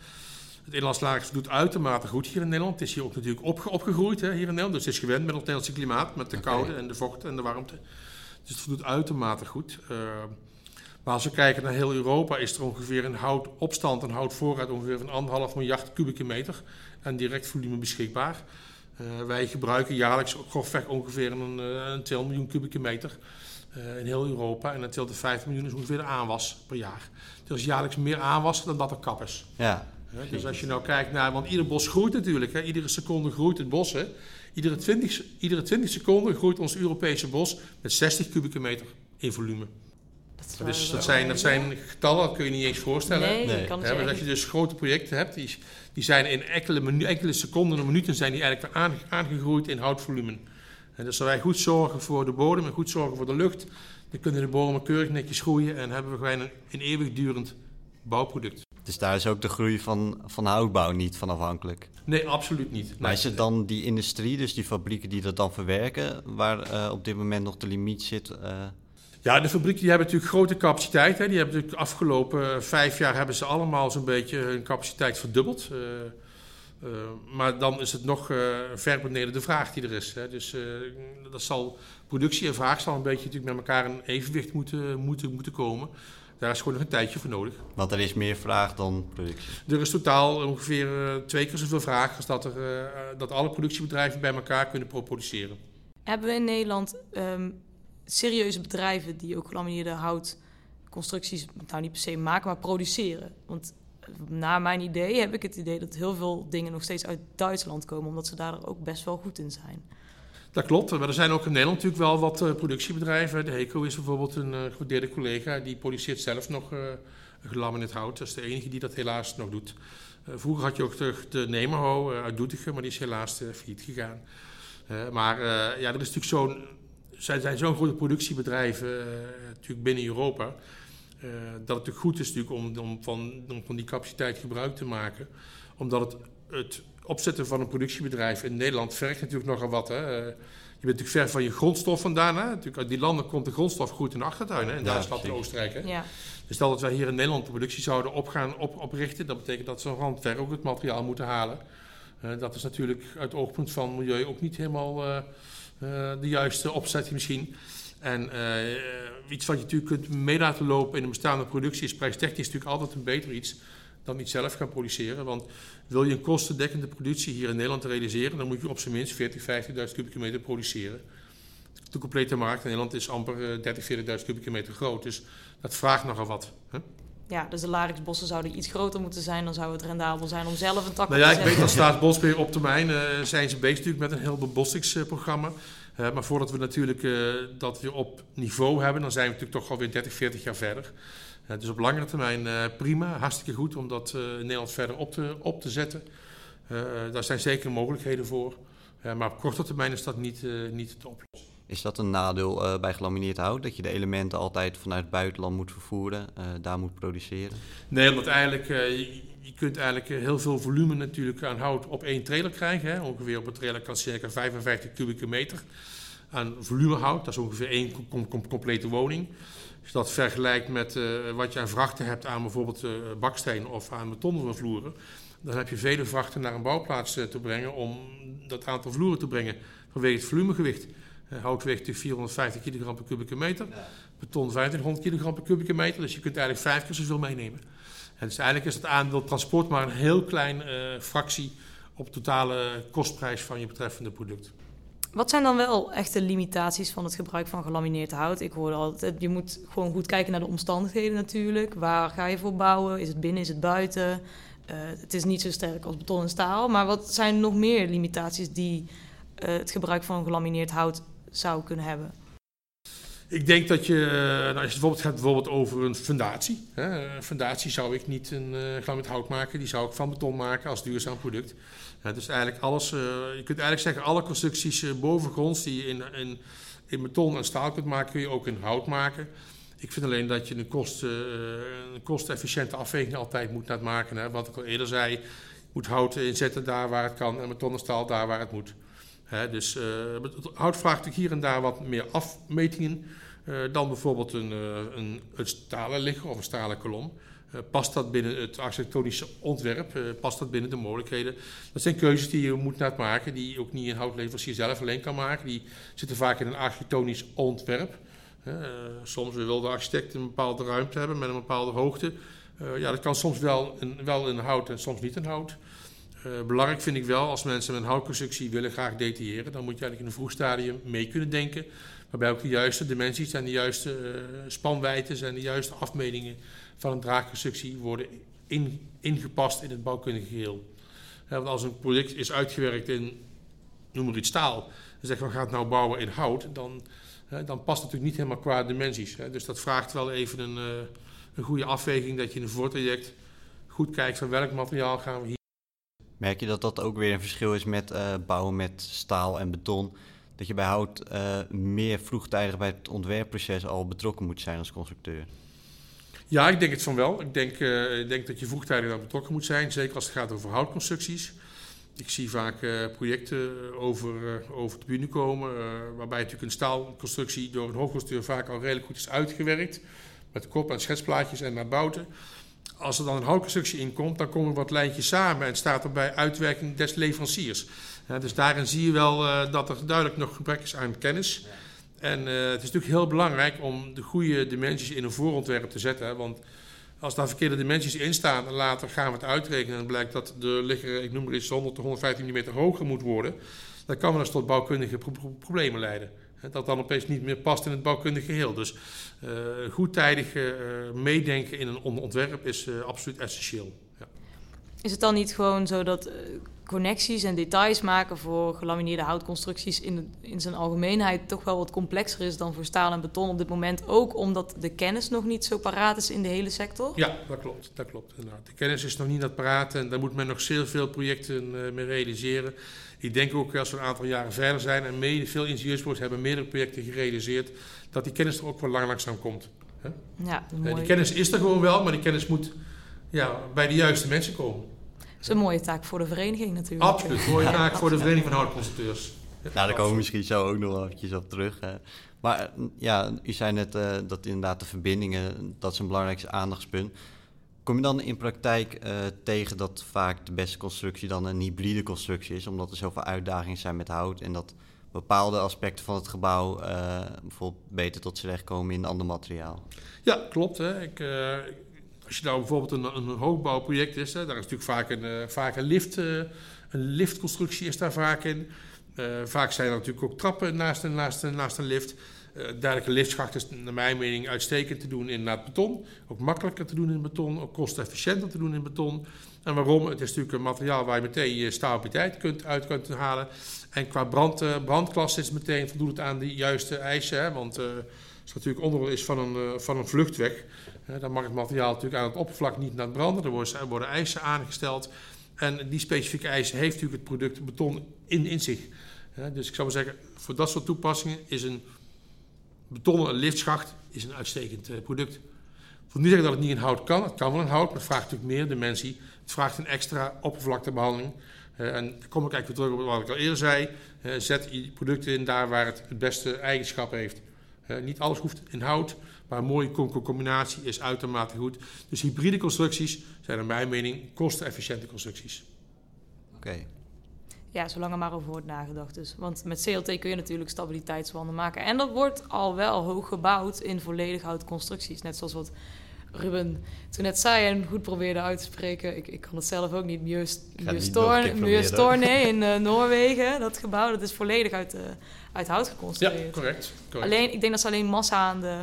Het Inlands Laagse doet uitermate goed hier in Nederland. Het is hier ook natuurlijk opge opgegroeid hè, hier in Nederland. Dus het is gewend met het Nederlandse klimaat, met de okay. koude en de vocht en de warmte. Dus het doet uitermate goed. Uh, maar als we kijken naar heel Europa, is er ongeveer een houtopstand, een houtvoorraad ongeveer van anderhalf miljard kubieke meter en direct volume beschikbaar. Uh, wij gebruiken jaarlijks grofweg ongeveer een, een 2 miljoen kubieke meter uh, in heel Europa. En dat telt de 5 miljoen is ongeveer de aanwas per jaar. Dus jaarlijks meer aanwas dan dat er kap is. Ja. Dus als je nou kijkt naar, want ieder bos groeit natuurlijk, hè, iedere seconde groeit het bos. Hè. Iedere, 20, iedere 20 seconden groeit ons Europese bos met 60 kubieke meter in volume. Dat, dus dat zijn, dat zijn getallen, dat kun je niet eens voorstellen. Nee, nee. Kan ja, als je dus grote projecten hebt, die, die zijn in enkele, enkele seconden en minuten zijn die eigenlijk aange, aangegroeid in houtvolume. En dus als wij goed zorgen voor de bodem en goed zorgen voor de lucht, dan kunnen de bomen keurig netjes groeien en hebben we gewoon een, een eeuwigdurend bouwproduct. Dus daar is ook de groei van, van houtbouw niet van afhankelijk. Nee, absoluut niet. Maar is het dan die industrie, dus die fabrieken die dat dan verwerken, waar eh, op dit moment nog de limiet zit? eh, Ja, de fabrieken die hebben natuurlijk grote capaciteit. Hè. Die hebben natuurlijk de afgelopen eh, vijf jaar hebben ze allemaal zo'n beetje hun capaciteit verdubbeld. Maar dan is het nog ver beneden de vraag die er is. Hè. Dus dat zal, productie en vraag zal een beetje natuurlijk met elkaar in evenwicht moeten, moeten, moeten komen. Daar is gewoon nog een tijdje voor nodig. want er is meer vraag dan productie. Er is totaal ongeveer eh, twee keer zoveel vraag als dat, er, eh, dat alle productiebedrijven bij elkaar kunnen produceren. Hebben we in Nederland ehm, serieuze bedrijven die ook gelamineerde houtconstructies, nou niet per se maken, maar produceren? Want eh, naar mijn idee heb ik het idee dat heel veel dingen nog steeds uit Duitsland komen, omdat ze daar ook best wel goed in zijn. Dat klopt, maar er zijn ook in Nederland natuurlijk wel wat eh, productiebedrijven. De HECO is bijvoorbeeld een uh, gewaardeerde collega, die produceert zelf nog uh, gelamineerd hout. Dat is de enige die dat helaas nog doet. Vroeger had je ook de, de Nemerho uh, uit Doetinchem, maar die is helaas failliet gegaan. Maar ja, er is natuurlijk zijn, zo'n grote productiebedrijven natuurlijk binnen Europa. dat het goed is natuurlijk om, om, van, van die capaciteit gebruik te maken. Omdat het, het opzetten van een productiebedrijf in Nederland vergt natuurlijk nogal wat. Hè. Je bent natuurlijk ver van je grondstof vandaan. Hè. Natuurlijk uit die landen komt de grondstof goed in de achtertuin. Hè. In ja, Duitsland en Oostenrijk. Hè. Ja. Dus stel dat wij hier in Nederland de productie zouden op gaan op, oprichten. Dat betekent dat ze van ver ook het materiaal moeten halen. Uh, dat is natuurlijk uit het oogpunt van milieu ook niet helemaal uh, uh, de juiste opzet misschien. En iets wat je natuurlijk kunt mee laten lopen in een bestaande productie is prijstechnisch natuurlijk altijd een beter iets dan niet zelf gaan produceren. Want wil je een kostendekkende productie hier in Nederland realiseren, dan moet je op zijn minst 40, 50.000 kubieke meter produceren. De complete markt in Nederland is amper 30, 40.000 kubieke meter groot. Dus dat vraagt nogal wat. Hè? Ja, dus de larixbossen zouden iets groter moeten zijn. Dan zou het rendabel zijn om zelf een tak nou ja, te ik weet dat Staatsbosbeheer op termijn uh, zijn ze bezig natuurlijk met een heel bebossingsprogramma. Uh, maar voordat we natuurlijk uh, dat weer op niveau hebben, dan zijn we natuurlijk toch alweer 30, 40 jaar verder. Uh, dus op langere termijn uh, prima, hartstikke goed om dat uh, in Nederland verder op te, op te zetten. daar zijn zeker mogelijkheden voor. maar op korte termijn is dat niet, niet te oplossen. Is dat een nadeel bij gelamineerd hout? Dat je de elementen altijd vanuit het buitenland moet vervoeren, daar moet produceren? Nee, want eigenlijk, je, kunt eigenlijk heel veel volume natuurlijk aan hout op één trailer krijgen. Hè. Ongeveer op een trailer kan circa 55 kubieke meter aan volumehout. Dat is ongeveer één com com complete woning. Als je dat vergelijkt met wat je aan vrachten hebt aan bijvoorbeeld baksteen of aan betonvloeren, dan heb je vele vrachten naar een bouwplaats te brengen om dat aantal vloeren te brengen vanwege het volumegewicht. Hout weegt natuurlijk 450 kilogram per kubieke meter. Beton 2500 kilogram per kubieke meter. Dus je kunt eigenlijk vijf keer zoveel meenemen. En dus eigenlijk is het aandeel transport maar een heel klein uh, fractie op de totale kostprijs van je betreffende product. Wat zijn dan wel echte limitaties van het gebruik van gelamineerd hout? Ik hoorde altijd, je moet gewoon goed kijken naar de omstandigheden natuurlijk. Waar ga je voor bouwen? Is het binnen, is het buiten? Uh, het is niet zo sterk als beton en staal. Maar wat zijn nog meer limitaties die uh, het gebruik van gelamineerd hout zou kunnen hebben? Ik denk dat je, nou, als je het bijvoorbeeld gaat bijvoorbeeld over een fundatie. Hè, een fundatie zou ik niet een uh, hout maken, die zou ik van beton maken als duurzaam product. Uh, dus eigenlijk alles, uh, je kunt eigenlijk zeggen, alle constructies uh, bovengronds die je in, in, beton en staal kunt maken, kun je ook in hout maken. Ik vind alleen dat je een, kost, een kostenefficiënte afweging altijd moet maken. Hè. Wat ik al eerder zei, je moet hout inzetten daar waar het kan en beton en staal daar waar het moet. He, dus uh, hout vraagt hier en daar wat meer afmetingen uh, dan bijvoorbeeld een, uh, een, een stalen ligger of een stalen kolom. Past dat binnen het architectonische ontwerp? past dat binnen de mogelijkheden? Dat zijn keuzes die je moet net maken, die ook niet een houtleverancier zelf alleen kan maken. Die zitten vaak in een architectonisch ontwerp. soms wil de architect een bepaalde ruimte hebben met een bepaalde hoogte. ja, dat kan soms wel in, wel in hout en soms niet in hout. Belangrijk vind ik wel, als mensen een houtconstructie willen graag detailleren, dan moet je eigenlijk in een vroeg stadium mee kunnen denken. Waarbij ook de juiste dimensies en de juiste uh, spanwijdtes en de juiste afmetingen van een draagconstructie worden in, ingepast in het bouwkundige geheel. Want als een product is uitgewerkt in, noem maar iets staal, en zeggen we gaan het nou bouwen in hout, dan, uh, dan past het natuurlijk niet helemaal qua dimensies. Hè. Dus dat vraagt wel even een, een goede afweging dat je in een voortraject goed kijkt van welk materiaal gaan we hier. Merk je dat dat ook weer een verschil is met uh, bouwen met staal en beton? Dat je bij hout uh, meer vroegtijdig bij het ontwerpproces al betrokken moet zijn als constructeur? Ja, ik denk het van wel. Ik denk, uh, ik denk dat je vroegtijdig daar betrokken moet zijn, zeker als het gaat over houtconstructies. Ik zie vaak uh, projecten over, uh, over de bühne komen, waarbij natuurlijk een staalconstructie door een hoofdconstructeur vaak al redelijk goed is uitgewerkt. Met kop en schetsplaatjes en naar bouten. Als er dan een houtconstructie in komt, dan komen wat lijntjes samen en staat er bij uitwerking des leveranciers. dus daarin zie je wel dat er duidelijk nog gebrek is aan kennis. En het is natuurlijk heel belangrijk om de goede dimensies in een voorontwerp te zetten. Want als daar verkeerde dimensies in staan en later gaan we het uitrekenen en blijkt dat de ligger, ik noem maar eens, 100 tot 115 mm hoger moet worden, dan kan wel eens tot bouwkundige problemen leiden. Dat dan opeens niet meer past in het bouwkundige geheel. Dus uh, goed tijdig uh, meedenken in een ontwerp is absoluut essentieel. Ja. Is het dan niet gewoon zo dat connecties en details maken voor gelamineerde houtconstructies in, in zijn algemeenheid toch wel wat complexer is dan voor staal en beton op dit moment. Ook omdat de kennis nog niet zo paraat is in de hele sector. Ja, dat klopt. Dat klopt inderdaad. De kennis is nog niet dat paraat en daar moet men nog zeer veel projecten uh, mee realiseren. Ik denk ook als we een aantal jaren verder zijn en mede, veel ingenieursbureaus hebben meerdere projecten gerealiseerd, dat die kennis er ook wel lang langzaam komt. Hè? Ja, mooi. Die kennis is er gewoon wel, maar die kennis moet ja, bij de juiste mensen komen is een mooie taak voor de vereniging natuurlijk. Absoluut, een mooie taak voor de vereniging van houtconstructeurs. Nou, daar komen we misschien zo ook nog eventjes op terug. Hè. Maar ja, u zei net uh, dat inderdaad de verbindingen, dat is een belangrijkste aandachtspunt. Kom je dan in praktijk uh, tegen dat vaak de beste constructie dan een hybride constructie is, omdat er zoveel uitdagingen zijn met hout en dat bepaalde aspecten van het gebouw uh, bijvoorbeeld beter tot z'n recht komen in ander materiaal? Ja, klopt. Hè. Ik, als je nou bijvoorbeeld een, een hoogbouwproject is, hè, daar is natuurlijk vaak een, uh, vaak een, lift, uh, een liftconstructie is daar vaak in. Uh, vaak zijn er natuurlijk ook trappen naast, een, naast, een, naast een lift. dergelijke liftschacht is naar mijn mening uitstekend te doen in het beton. Ook makkelijker te doen in beton, ook kostefficiënter te doen in beton. En waarom? Het is natuurlijk een materiaal waar je meteen je stabiliteit kunt, uit kunt halen. En qua brand, brandklasse is het meteen voldoet aan de juiste eisen. Hè, want als het natuurlijk onderdeel is van een, van een vluchtweg dan mag het materiaal natuurlijk aan het oppervlak niet naar branden. Er worden, worden eisen aangesteld. En die specifieke eisen heeft natuurlijk het product beton in, zich. dus ik zou maar zeggen, voor dat soort toepassingen is een betonnen liftschacht is een uitstekend uh, product. Ik wil niet zeggen dat het niet in hout kan. Het kan wel in hout, maar het vraagt natuurlijk meer dimensie. Het vraagt een extra oppervlaktebehandeling. En dan kom ik eigenlijk weer terug op wat ik al eerder zei. Zet je producten in daar waar het het beste eigenschappen heeft. niet alles hoeft in hout. Maar een mooie combinatie is uitermate goed. Dus hybride constructies zijn naar mijn mening kostenefficiënte constructies. Oké. Ja, zolang er maar over wordt nagedacht. Dus. Want met CLT kun je natuurlijk stabiliteitswanden maken. En dat wordt al wel hoog gebouwd in volledig houten constructies. Net zoals wat Ruben toen net zei en goed probeerde uit te spreken. Ik, ik kan het zelf ook niet. Mjöstorne (laughs) in uh, Noorwegen. Dat gebouw dat is volledig uit, uh, uit hout geconstrueerd. Ja, correct, correct. Alleen, ik denk dat ze alleen massa aan de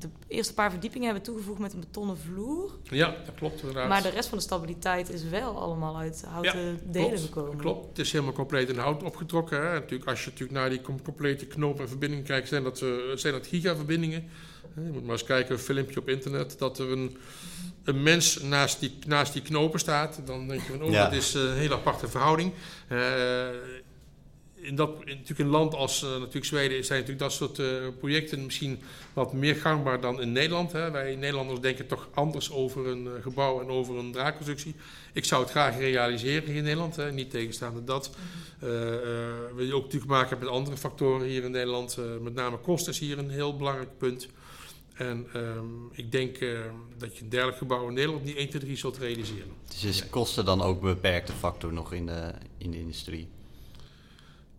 de eerste paar verdiepingen hebben toegevoegd met een betonnen vloer. Ja, dat klopt inderdaad. Maar de rest van de stabiliteit is wel allemaal uit houten delen klopt, gekomen. Klopt, het is helemaal compleet in hout opgetrokken. Hè. Natuurlijk, als je natuurlijk naar die complete knoop en verbindingen kijkt, zijn dat, uh, zijn dat gigaverbindingen. Je moet maar eens kijken, een filmpje op internet, dat er een, een mens naast die, naast die knopen staat. Dan denk je van, oh, dat is een hele aparte verhouding. Uh, in dat, in, natuurlijk een land als uh, natuurlijk Zweden zijn natuurlijk dat soort uh, projecten misschien wat meer gangbaar dan in Nederland. Hè. Wij Nederlanders denken toch anders over een uh, gebouw en over een draagconstructie. Ik zou het graag realiseren hier in Nederland, hè. niet tegenstaande dat. we ook natuurlijk maken hebben met andere factoren hier in Nederland. met name kosten is hier een heel belangrijk punt. En um, ik denk dat je een dergelijk gebouw in Nederland niet 1, 2, 3 zult realiseren. Dus is kosten dan ook een beperkte factor nog in de, in de industrie?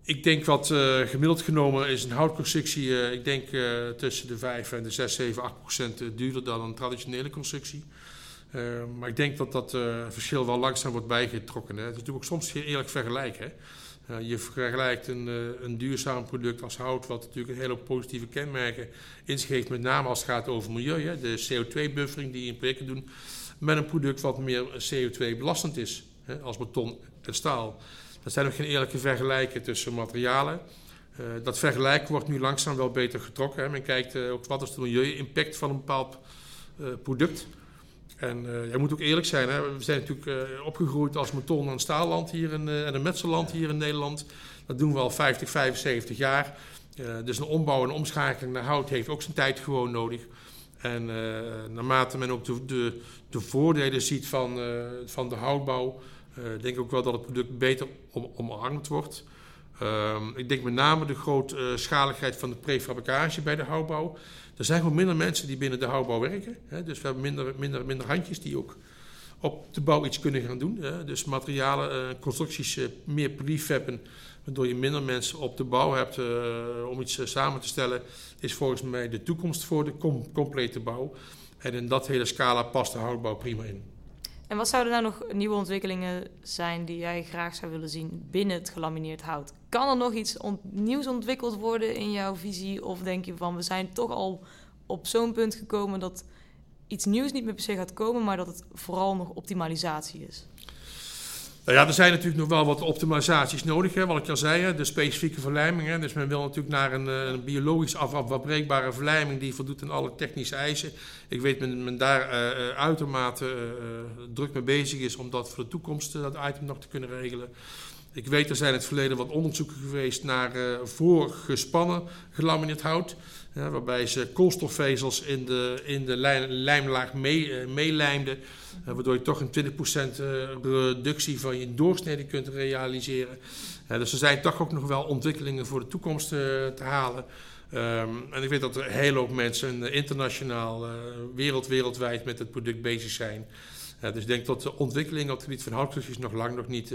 Ik denk wat uh, gemiddeld genomen is een houtconstructie, uh, ik denk uh, tussen de 5 en de 6, 7, 8 procent duurder dan een traditionele constructie. maar ik denk dat dat verschil wel langzaam wordt bijgetrokken. Het is natuurlijk ook soms eerlijk vergelijken. Hè. je vergelijkt een, een duurzaam product als hout, wat natuurlijk een hele positieve kenmerken inschreef, met name als het gaat over milieu. Hè. De CO2-buffering die je in projecten doen, met een product wat meer CO2-belastend is, hè, als beton en staal. Er zijn ook geen eerlijke vergelijken tussen materialen. Uh, dat vergelijken wordt nu langzaam wel beter getrokken. Hè. Men kijkt uh, ook wat is de milieu-impact van een bepaald uh, product. En je moet ook eerlijk zijn. Hè. We zijn natuurlijk opgegroeid als beton- en staalland hier in, en een metselland hier in Nederland. Dat doen we al 50, 75 jaar. dus een ombouw en omschakeling naar hout heeft ook zijn tijd gewoon nodig. En naarmate men ook de, de, de voordelen ziet van, van de houtbouw, denk ik ook wel dat het product beter om, omarmd wordt. Ehm, ik denk met name de grootschaligheid van de prefabricage bij de houtbouw. Er zijn gewoon minder mensen die binnen de houtbouw werken. Hè? Dus we hebben minder, minder, minder handjes die ook op de bouw iets kunnen gaan doen. Hè? Dus materialen, uh, constructies meer prefabben, waardoor je minder mensen op de bouw hebt om iets samen te stellen, is volgens mij de toekomst voor de com complete bouw. En in dat hele scala past de houtbouw prima in. En wat zouden nou nog nieuwe ontwikkelingen zijn die jij graag zou willen zien binnen het gelamineerd hout? Kan er nog iets nieuws ontwikkeld worden in jouw visie? Of denk je van we zijn toch al op zo'n punt gekomen dat iets nieuws niet meer per se gaat komen, maar dat het vooral nog optimalisatie is? Nou ja, er zijn natuurlijk nog wel wat optimalisaties nodig, hè, wat ik al zei, de specifieke verlijmingen. Dus men wil natuurlijk naar een, eh, biologisch afbreekbare verlijming die voldoet aan alle technische eisen. Ik weet dat men, daar uh, uitermate druk mee bezig is om dat voor de toekomst dat item nog te kunnen regelen. Ik weet, er zijn in het verleden wat onderzoeken geweest naar voorgespannen gelamineerd hout. Ja, waarbij ze koolstofvezels in de, in de lijmlaag uh, meelijmden. Uh, waardoor je toch een 20% reductie van je doorsnede kunt realiseren. dus er zijn toch ook nog wel ontwikkelingen voor de toekomst te halen. Um, en ik weet dat er hele hoop mensen internationaal, wereld, wereldwijd met het product bezig zijn. dus ik denk dat de ontwikkelingen op het gebied van houtproducties nog lang nog niet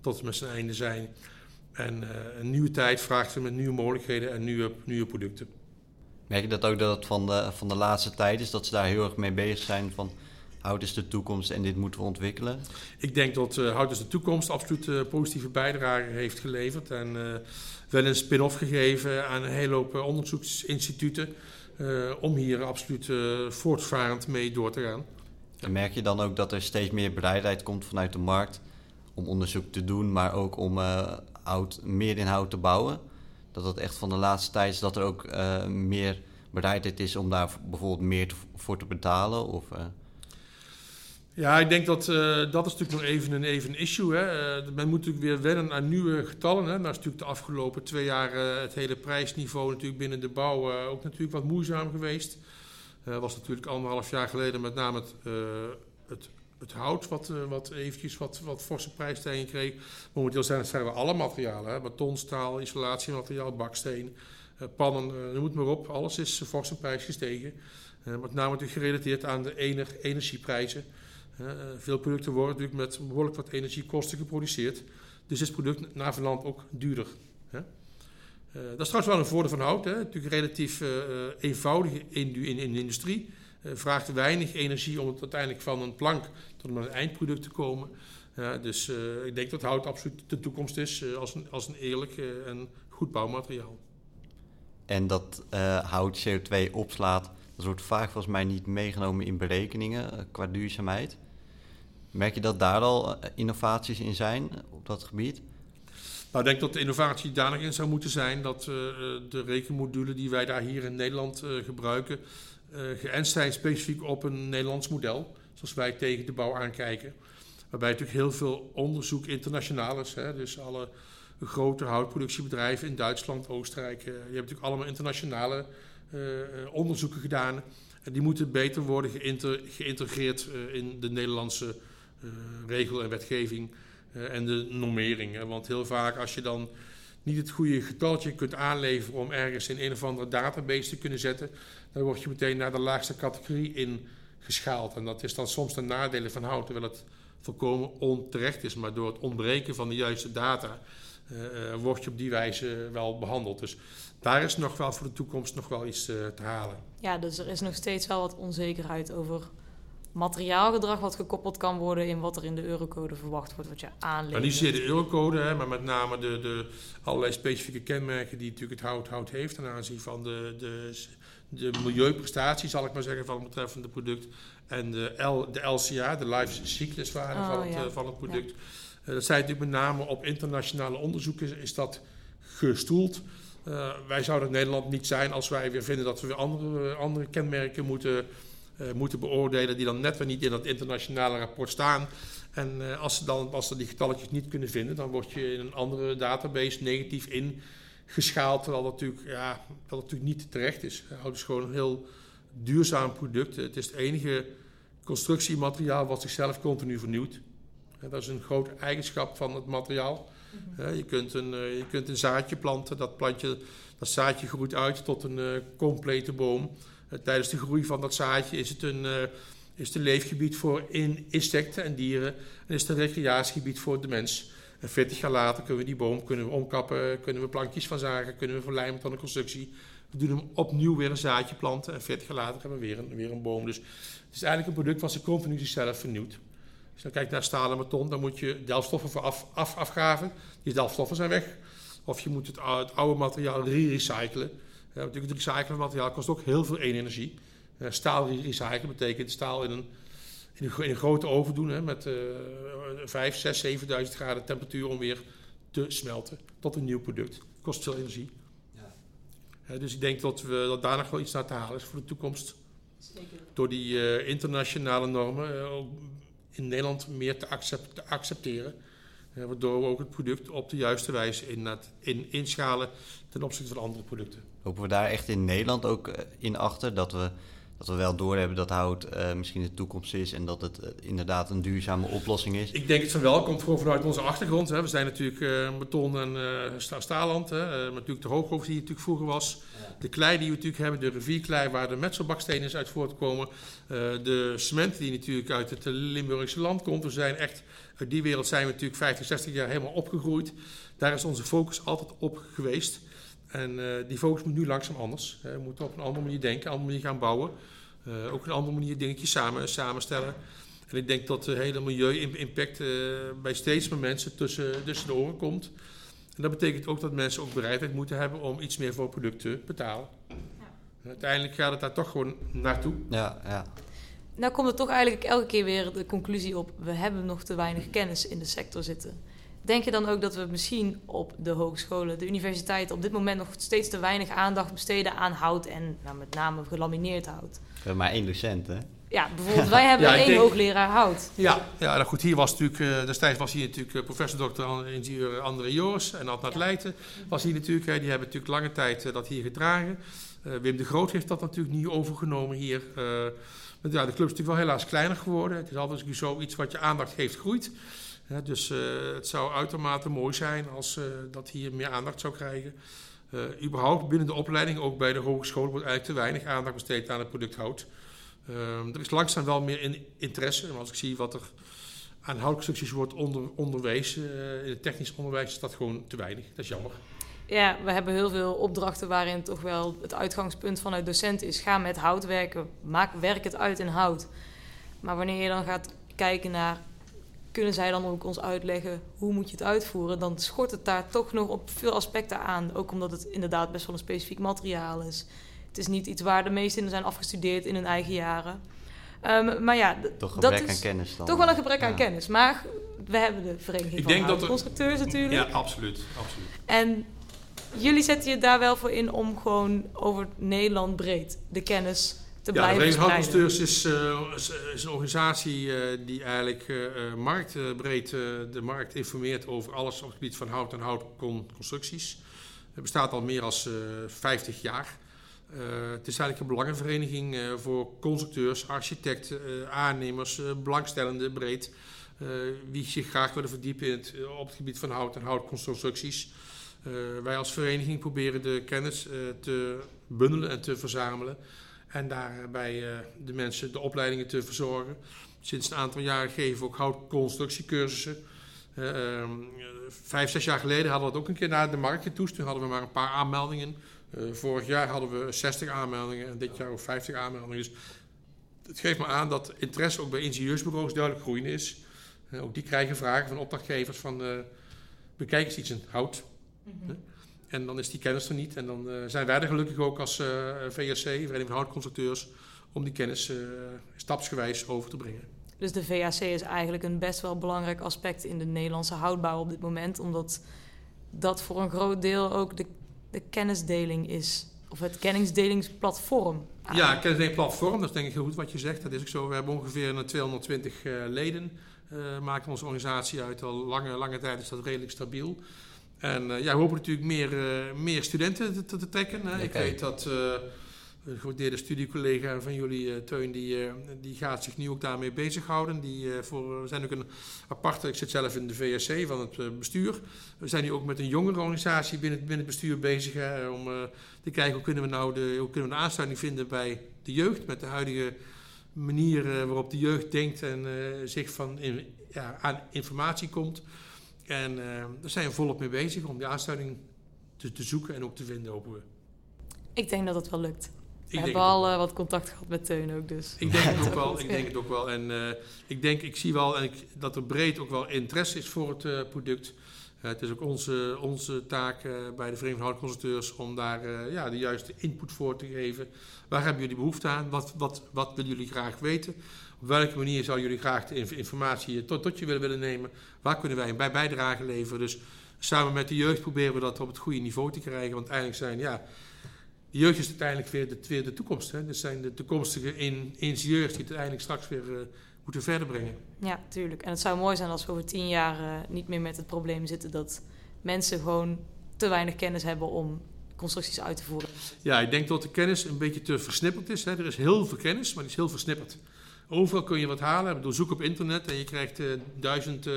tot met zijn einde zijn. En uh, een nieuwe tijd vraagt met nieuwe mogelijkheden en nieuwe, nieuwe producten. Merk je dat ook dat het van de, van de laatste tijd is, dat ze daar heel erg mee bezig zijn van hout is de toekomst en dit moeten we ontwikkelen? Ik denk dat uh, hout is de toekomst absoluut uh, positieve bijdrage heeft geleverd en uh, wel een spin-off gegeven aan een hele hoop onderzoeksinstituten om hier absoluut voortvarend mee door te gaan. En merk je dan ook dat er steeds meer bereidheid komt vanuit de markt om onderzoek te doen, maar ook om hout, meer in hout te bouwen. Dat het echt van de laatste tijd is dat er ook uh, meer bereidheid is om daar bijvoorbeeld meer voor te betalen? Of, uh... Ja, ik denk dat uh, dat is natuurlijk nog even een, even issue. Hè. Men moet natuurlijk weer wennen aan nieuwe getallen. Hè. Nou is natuurlijk de afgelopen twee jaar het hele prijsniveau natuurlijk binnen de bouw ook natuurlijk wat moeizaam geweest. was natuurlijk anderhalf jaar geleden met name het, het het hout, wat, uh, wat eventjes wat, wat forse prijsstijging kreeg. Momenteel zijn het vrijwel alle materialen. Hè? Beton, staal, isolatiemateriaal, baksteen, uh, pannen, uh, noem het maar op. Alles is fors in prijs gestegen. met name natuurlijk gerelateerd aan de ener energieprijzen. veel producten worden natuurlijk met behoorlijk wat energiekosten geproduceerd. Dus is het product naar verland ook duurder. Hè? dat is trouwens wel een voordeel van hout. Hè? Natuurlijk relatief eenvoudig in de industrie. Eh, vraagt weinig energie om het uiteindelijk van een plank tot een eindproduct te komen. dus uh, ik denk dat hout absoluut de toekomst is uh, als, een, als een eerlijk uh, en goed bouwmateriaal. En dat hout CO2 opslaat, dat wordt vaak volgens mij niet meegenomen in berekeningen qua duurzaamheid. Merk je dat daar al innovaties in zijn op dat gebied? Nou, ik denk dat de innovatie daar in zou moeten zijn dat de rekenmodule die wij daar hier in Nederland gebruiken, uh, geënt zijn specifiek op een Nederlands model, zoals wij tegen de bouw aankijken. Waarbij natuurlijk heel veel onderzoek internationaal is. Hè, dus alle grote houtproductiebedrijven in Duitsland, Oostenrijk, uh, je hebt natuurlijk allemaal internationale uh, onderzoeken gedaan. En die moeten beter worden geïntegreerd in de Nederlandse regel en wetgeving en de normering. Hè. Want heel vaak als je dan niet het goede getaltje kunt aanleveren om ergens in een of andere database te kunnen zetten, dan word je meteen naar de laagste categorie ingeschaald. En dat is dan soms de nadelen van hout, terwijl het volkomen onterecht is. Maar door het ontbreken van de juiste data uh, word je op die wijze wel behandeld. Dus daar is nog wel voor de toekomst nog wel iets uh, te halen. Ja, dus er is nog steeds wel wat onzekerheid over materiaalgedrag wat gekoppeld kan worden in wat er in de eurocode verwacht wordt, wat je aanlevert. Maar niet zozeer de eurocode, hè, maar met name de, de allerlei specifieke kenmerken die natuurlijk het hout, hout heeft ten aanzien van de, de, de milieuprestatie, zal ik maar zeggen, van het betreffende product. En de, L, de LCA, de life cycluswaarde oh, van, het, ja. van het product. Ja. Uh, dat zijn natuurlijk met name op internationale onderzoeken is dat gestoeld. Uh, wij zouden in Nederland niet zijn als wij weer vinden dat we weer andere, andere kenmerken moeten uh, moeten beoordelen, die dan net weer niet in dat internationale rapport staan. En uh, als, ze dan, als ze die getalletjes niet kunnen vinden, dan word je in een andere database negatief ingeschaald, terwijl dat natuurlijk, ja, dat natuurlijk niet terecht is. Hout is gewoon een heel duurzaam product. Het is het enige constructiemateriaal wat zichzelf continu vernieuwt. Dat is een groot eigenschap van het materiaal. Mhm. je, kunt een, eh, je kunt een zaadje planten, dat, plantje, dat zaadje groeit uit tot een eh, complete boom. Eh, tijdens de groei van dat zaadje is het een, is het een leefgebied voor in, insecten en dieren en is het een recreatiegebied voor de mens. En 40 jaar later kunnen we die boom kunnen we omkappen, kunnen we plankjes van zagen, kunnen we verlijmen tot een constructie. We doen hem opnieuw weer een zaadje planten en 40 jaar later hebben we weer een, weer een boom. Dus het is eigenlijk een product wat zich continu zichzelf vernieuwt. Als je dan kijkt naar staal en beton, dan moet je delfstoffen voor af, af, afgraven. Die delfstoffen zijn weg. Of je moet het, ou- het oude materiaal re-recyclen. Ja, natuurlijk, het recyclen materiaal kost ook heel veel energie. Eh, staal re- recyclen betekent staal in een, in een, gro- in een grote oven doen hè, met eh 5, 6, 7000 graden temperatuur om weer te smelten tot een nieuw product. Kost veel energie. Eh, dus ik denk dat, we, dat daar nog wel iets naar te halen is voor de toekomst door die eh, internationale normen eh, ook in Nederland meer te, accep- te accepteren. Waardoor we ook het product op de juiste wijze in, in, inschalen ten opzichte van andere producten. Lopen we daar echt in Nederland ook in achter dat we, dat we wel doorhebben dat hout eh, misschien de toekomst is en dat het eh, inderdaad een duurzame oplossing is? Ik denk het van wel, komt gewoon vanuit onze achtergrond. Hè. We zijn natuurlijk eh, beton en sta- staalland. Hè. Maar natuurlijk de hooghoofd die natuurlijk vroeger was. De klei die we natuurlijk hebben, de rivierklei waar de metselbakstenen uit voortkomen. De cement die natuurlijk uit het Limburgse land komt. We zijn echt, uit die wereld zijn we natuurlijk 50, 60 jaar helemaal opgegroeid. Daar is onze focus altijd op geweest. En eh, die focus moet nu langzaam anders. hè. We moeten op een andere manier denken, een andere manier gaan bouwen. Eh, ook een andere manier dingetjes samen, samenstellen. En ik denk dat de hele milieu-impact eh, bij steeds meer mensen tussen, tussen de oren komt. En dat betekent ook dat mensen ook bereidheid moeten hebben om iets meer voor producten te betalen. En Uiteindelijk gaat het daar toch gewoon naartoe. Ja, ja. Nou komt er toch eigenlijk elke keer weer de conclusie op... we hebben nog te weinig kennis in de sector zitten. Denk je dan ook dat we misschien op de hogescholen, de universiteiten... op dit moment nog steeds te weinig aandacht besteden aan hout... en nou, met name gelamineerd hout? We hebben maar één docent, hè? Ja, bijvoorbeeld wij (laughs) hebben Ja, één denk- hoogleraar hout. Ja, ja nou goed, hier was natuurlijk, eh, destijds was hier natuurlijk eh, professor Dr. ingenieur André Joris en Adnat Ja. Leijten was hier natuurlijk. hè, die hebben natuurlijk lange tijd eh, dat hier gedragen. Eh, Wim de Groot heeft dat natuurlijk niet overgenomen hier. Eh, ja, de club is natuurlijk wel helaas kleiner geworden. Het is altijd zoiets wat je aandacht geeft, groeit. Dus eh, het zou uitermate mooi zijn als eh, dat hier meer aandacht zou krijgen. Eh, überhaupt binnen de opleiding, ook bij de hogeschool, wordt eigenlijk te weinig aandacht besteed aan het product hout. Ehm, er is langzaam wel meer in, interesse. Maar als ik zie wat er aan houtconstructies wordt onder, onderwezen, in het technisch onderwijs, is dat gewoon te weinig. Dat is jammer. Ja, we hebben heel veel opdrachten waarin toch wel het uitgangspunt vanuit docent is... ga met hout werken, maak, werk het uit in hout. Maar wanneer je dan gaat kijken naar... kunnen zij dan ook ons uitleggen hoe moet je het uitvoeren... dan schort het daar toch nog op veel aspecten aan. Ook omdat het inderdaad best wel een specifiek materiaal is. Het is niet iets waar de meesten in zijn afgestudeerd in hun eigen jaren. Ehm, maar ja, Toch dat gebrek is aan kennis dan. toch wel een gebrek aan Ja. kennis. Maar we hebben de Vereniging Ik van denk dat er- Constructeurs natuurlijk. absoluut. absoluut. En jullie zetten je daar wel voor in om gewoon over Nederland breed de kennis te Ja, de blijven is, eh, is, is een organisatie eh, die eigenlijk eh, marktbreed de markt informeert over alles op het gebied van hout en houtconstructies. Het bestaat al meer dan 50 jaar. Het is eigenlijk een belangenvereniging voor constructeurs, architecten, aannemers, belangstellenden breed. wie zich graag willen verdiepen in het, op het gebied van hout en houtconstructies. Wij als vereniging proberen de kennis te bundelen en te verzamelen. En daarbij eh, de mensen de opleidingen te verzorgen. Sinds een aantal jaren geven we ook houtconstructiecursussen. Ehm, vijf, zes jaar geleden hadden we het ook een keer naar de markt getoest. Toen hadden we maar een paar aanmeldingen. Eh, vorig jaar hadden we 60 aanmeldingen en dit jaar ook 50 aanmeldingen. Dus het geeft me aan dat interesse ook bij ingenieursbureaus duidelijk groeiende is. Ook die krijgen vragen van opdrachtgevers van bekijk eens iets in hout. Mhm. En dan is die kennis er niet. En dan eh, zijn wij er gelukkig ook als eh, VSC, Vereniging van Houtconstructeurs, om die kennis eh, stapsgewijs over te brengen. Dus de VAC is eigenlijk een best wel belangrijk aspect in de Nederlandse houtbouw op dit moment. Omdat dat voor een groot deel ook de, de kennisdeling is. Of het kennisdelingsplatform. Ja, kennisdeelplatform, dat is denk ik heel goed wat je zegt. Dat is ook zo. We hebben ongeveer een 220 eh, leden. eh maakt onze organisatie uit. Al lange, lange tijd is dat redelijk stabiel. En eh, ja, we hopen natuurlijk meer, eh, meer studenten te, te, te trekken. Hè. Ik weet dat eh, Een gewaardeerde studiecollega van jullie, uh, Teun, die, uh, die gaat zich nu ook daarmee bezighouden. Die, uh, voor, we zijn ook een aparte, ik zit zelf in de VSC van het bestuur. We zijn nu ook met een jongere organisatie binnen, binnen het bestuur bezig hè, om te kijken hoe kunnen we nou de, hoe kunnen we de aansluiting vinden bij de jeugd. Met de huidige manier waarop de jeugd denkt en zich van in, ja, aan informatie komt. En daar zijn we volop mee bezig om die aansluiting te, te zoeken en ook te vinden, hopen we. Ik denk dat het wel lukt. We hebben al uh, wat contact gehad met Teun ook, dus. Ik denk het ook wel. (laughs) Ik denk het ook wel. En uh, ik denk, ik zie wel en ik, dat er breed ook wel interesse is voor het uh, product. het is ook onze, onze taak bij de Vereniging van Houtconstructeurs om daar ja, de juiste input voor te geven. Waar hebben jullie behoefte aan? Wat, wat, wat willen jullie graag weten? Op welke manier zouden jullie graag de informatie tot, tot je willen, willen nemen? Waar kunnen wij een bij bijdrage leveren? Dus samen met de jeugd proberen we dat op het goede niveau te krijgen. Want eigenlijk zijn, ja, de jeugd is uiteindelijk weer de, weer de toekomst. Hè? Dat zijn de toekomstige in, ingenieurs die het uiteindelijk straks weer uh, moeten verder brengen. Ja, tuurlijk. En het zou mooi zijn als we over tien jaar uh, niet meer met het probleem zitten dat mensen gewoon te weinig kennis hebben om constructies uit te voeren. Ja, ik denk dat de kennis een beetje te versnipperd is. Hè. Er is heel veel kennis, maar die is heel versnipperd. Overal kun je wat halen. Ik bedoel, zoek op internet en je krijgt uh, duizend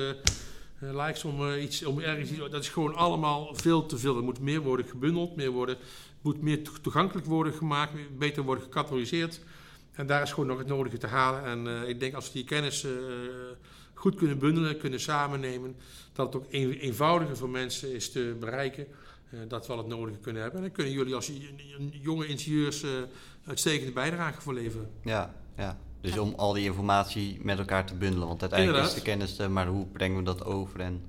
likes om, iets, om ergens iets. Dat is gewoon allemaal veel te veel. Er moet meer worden gebundeld, meer worden moet meer toegankelijk worden gemaakt, beter worden gecategoriseerd. En daar is gewoon nog het nodige te halen. En ik denk als we die kennis goed kunnen bundelen, kunnen samennemen, dat het ook een, eenvoudiger voor mensen is te bereiken. Dat we al het nodige kunnen hebben. En dan kunnen jullie als jonge ingenieurs uitstekende bijdrage voor leveren. Ja, ja. Dus om al die informatie met elkaar te bundelen. Want uiteindelijk Inderdaad. is de kennis, maar hoe brengen we dat over en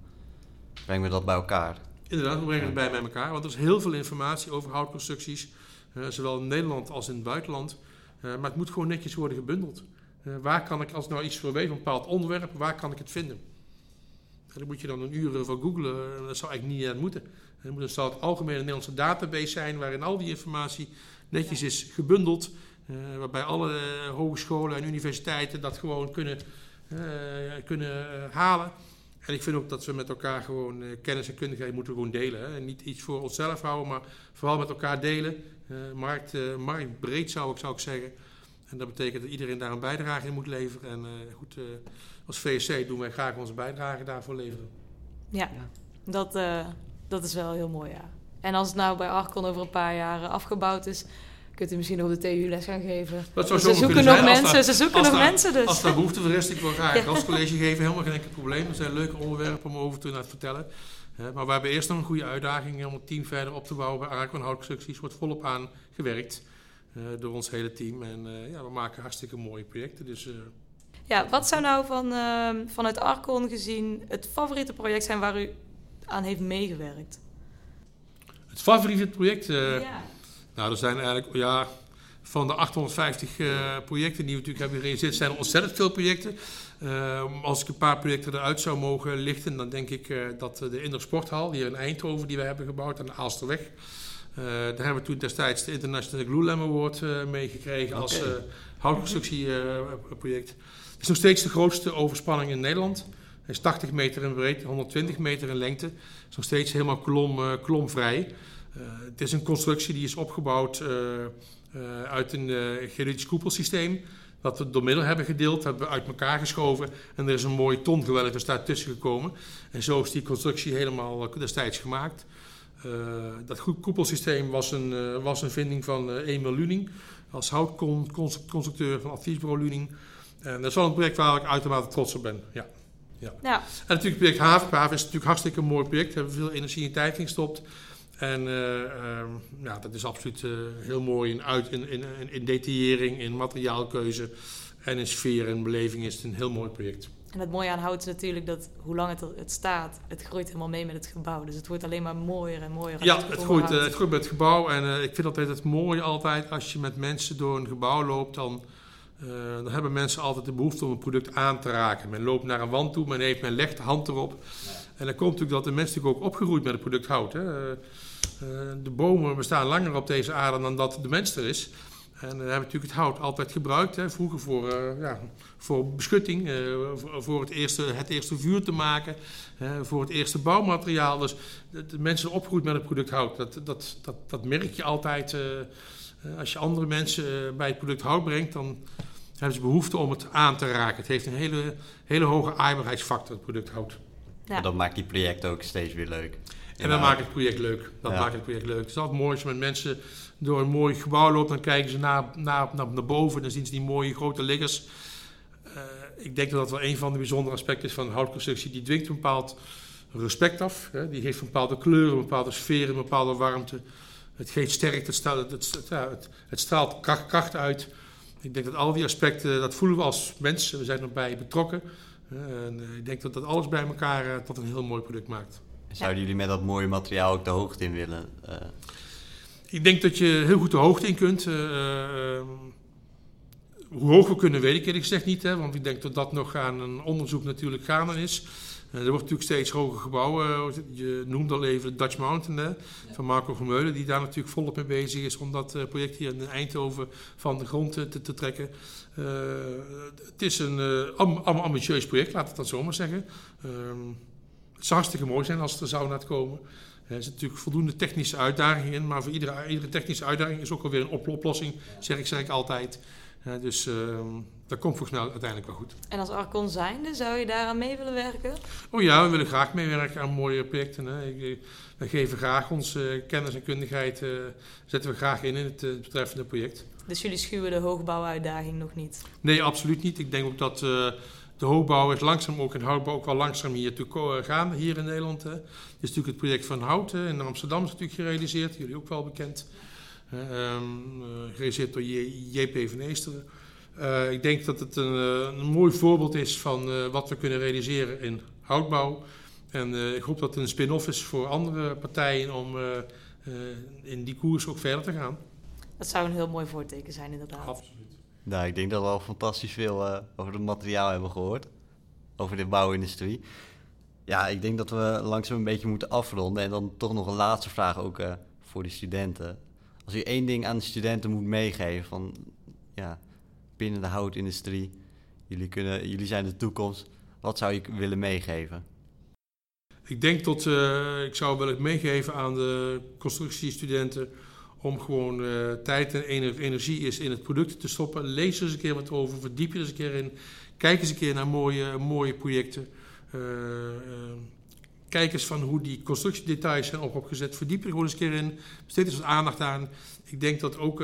brengen we dat bij elkaar? Inderdaad, we brengen het bij met elkaar. Want er is heel veel informatie over houtconstructies. Uh, zowel in Nederland als in het buitenland. Uh, maar het moet gewoon netjes worden gebundeld. Uh, waar kan ik, als nou iets voor weet, een bepaald onderwerp, waar kan ik het vinden? Dan moet je dan een uur voor googlen. Dat zou eigenlijk niet aan moeten. Er moet een het algemene Nederlandse database zijn waarin al die informatie netjes is gebundeld. Waarbij alle hogescholen en universiteiten dat gewoon kunnen, kunnen halen. En ik vind ook dat we met elkaar gewoon uh, kennis en kundigheid moeten gewoon delen. Hè. En niet iets voor onszelf houden, maar vooral met elkaar delen. Uh, markt, uh, marktbreed zou ik, zou ik zeggen. En dat betekent dat iedereen daar een bijdrage in moet leveren. En goed, als VSC doen wij graag onze bijdrage daarvoor leveren. Ja. Dat, dat is wel heel mooi, ja. En als het nou bij Arcon over een paar jaar afgebouwd is, kunt u misschien nog de TU les gaan geven. Dat zou ze zoeken nog mensen, ze zoeken nog mensen dus. Als daar behoefte voor is, ik wil graag een gastcollege geven, helemaal geen enkel probleem. Er zijn leuke onderwerpen om over te vertellen. maar we hebben eerst nog een goede uitdaging om het team verder op te bouwen bij Arcon Houtconstructies. wordt volop aan gewerkt uh, door ons hele team. En uh, ja, we maken hartstikke mooie projecten. Dus, uh, ja, wat zou nou van, ehm, vanuit Arcon gezien het favoriete project zijn waar u aan heeft meegewerkt? Het favoriete project? ja. Nou, er zijn eigenlijk, ja, van de 850 uh, eh, projecten die we natuurlijk hebben gerealiseerd, zijn er ontzettend veel projecten. Uh, als ik een paar projecten eruit zou mogen lichten, dan denk ik uh, dat de Inner Sporthal, hier in Eindhoven, die we hebben gebouwd aan de Aalsterweg. daar hebben we toen destijds de International Glue Lam Award meegekregen okay. als houtconstructieproject. Het is nog steeds de grootste overspanning in Nederland. Hij is 80 meter in breedte, 120 meter in lengte. Het is nog steeds helemaal klom, klomvrij. Eh, het is een constructie die is opgebouwd eh, eh, uit een geologisch koepelsysteem. Dat we door middel hebben gedeeld, hebben we uit elkaar geschoven. En er is een mooi tongewelf dus tussen gekomen. En zo is die constructie helemaal destijds gemaakt. Dat koepelsysteem was een, was een vinding van Emil Luning. Als houtconstructeur van adviesbureau Luning. En dat is wel een project waar ik uitermate trots op ben. Ja. Ja. ja. En natuurlijk het project Haven. Haven is natuurlijk hartstikke een mooi project. Daar hebben we veel energie en tijd in gestopt. En uh, ja, dat is absoluut uh, heel mooi in, uit, in, in, in detaillering, in materiaalkeuze en in sfeer en beleving is het een heel mooi project. En het mooie aan hout is natuurlijk dat hoe lang het, het staat, het groeit helemaal mee met het gebouw. Dus het wordt alleen maar mooier en mooier. Ja, het groeit, het groeit met het gebouw. En ik vind altijd het mooie altijd als je met mensen door een gebouw loopt, dan, dan hebben mensen altijd de behoefte om een product aan te raken. Men loopt naar een wand toe, men heeft, men legt de hand erop. En dan komt natuurlijk dat de mensen natuurlijk ook opgegroeid met het product hout. Hè. Eh, de bomen bestaan langer op deze aarde dan dat de mens er is. En we hebben natuurlijk het hout altijd gebruikt, hè, vroeger voor, uh, ja, voor beschutting, uh, voor, het, eerste, het eerste vuur te maken, voor het eerste bouwmateriaal. Dus de, de mensen opgroeien met het product hout. Dat, dat, dat, dat merk je altijd Eh, als je andere mensen eh, bij het product hout brengt, dan hebben ze behoefte om het aan te raken. Het heeft een hele, hele hoge aaibaarheidsfactor, het product hout. Ja. En dat maakt die project ook steeds weer leuk. En dat maakt het project leuk. Dat maakt het project leuk. Het is altijd mooi als je met mensen door een mooi gebouw loopt. Dan kijken ze naar, naar, naar, naar boven. Dan zien ze die mooie grote liggers. Uh, ik denk dat dat wel een van de bijzondere aspecten is van houtconstructie. Die dwingt een bepaald respect af. Hè. Die geeft een bepaalde kleur, een bepaalde sfeer, een bepaalde warmte. Het geeft sterk, het straalt, het, het, het straalt kracht, kracht, uit. Ik denk dat al die aspecten, dat voelen we als mensen. We zijn erbij betrokken. En eh, ik denk dat dat alles bij elkaar uh, tot een heel mooi product maakt. Zouden jullie met dat mooie materiaal ook de hoogte in willen? Uh... Ik denk dat je heel goed de hoogte in kunt. Ehm, hoe hoog we kunnen, weet ik eerlijk gezegd niet. Hè, want ik denk dat dat nog aan een onderzoek natuurlijk gaande is. er wordt natuurlijk steeds hoger gebouwen. Je noemde al even Dutch Mountain hè, van Marco Vermeulen, die daar natuurlijk volop mee bezig is om dat project hier in Eindhoven van de grond te, te trekken. Het is een uh, ambitieus project, laat het dan zomaar zeggen. Uh, het zou hartstikke mooi zijn als het er zou naar komen. Er zit natuurlijk voldoende technische uitdagingen in, maar voor iedere, iedere technische uitdaging is ook alweer een oplossing, zeg ik, zeg ik altijd. dus ehm, dat komt volgens mij uiteindelijk wel goed. En als Arcon zijnde, zou je daaraan mee willen werken? Oh ja, we willen graag meewerken aan mooie projecten. Hè. Ik, we geven graag onze kennis en kundigheid, zetten we graag in in het betreffende project. Dus jullie schuwen de hoogbouwuitdaging nog niet? Nee, absoluut niet. Ik denk ook dat uh, de hoogbouw is langzaam ook in houtbouw ook wel langzaam hier toe eh, gaan, hier in Nederland. Hè. Dit is natuurlijk het project van Hout hè. in Amsterdam is natuurlijk gerealiseerd, jullie ook wel bekend. Uh, gerealiseerd door JP van Eesteren. Uh, ik denk dat het een, een mooi voorbeeld is van wat we kunnen realiseren in houtbouw. En ik hoop dat het een spin-off is voor andere partijen om in die koers ook verder te gaan. Dat zou een heel mooi voorteken zijn, inderdaad. Absoluut. Nou, ik denk dat we al fantastisch veel uh, over het materiaal hebben gehoord. Over de bouwindustrie. Ja, ik denk dat we langzaam een beetje moeten afronden. En dan toch nog een laatste vraag ook uh, voor de studenten. Als u één ding aan de studenten moet meegeven van ja, binnen de houtindustrie, jullie, kunnen, jullie zijn de toekomst. Wat zou je willen meegeven? Ik denk dat uh, ik zou willen meegeven aan de constructiestudenten om gewoon uh, tijd en energie is in het product te stoppen. Lees er eens een keer wat over, verdiep je er eens een keer in. Kijk eens een keer naar mooie, mooie projecten. Uh, kijk eens van hoe die constructiedetails zijn opgezet. Verdiep er gewoon eens een keer in. Besteed eens wat aandacht aan. Ik denk dat ook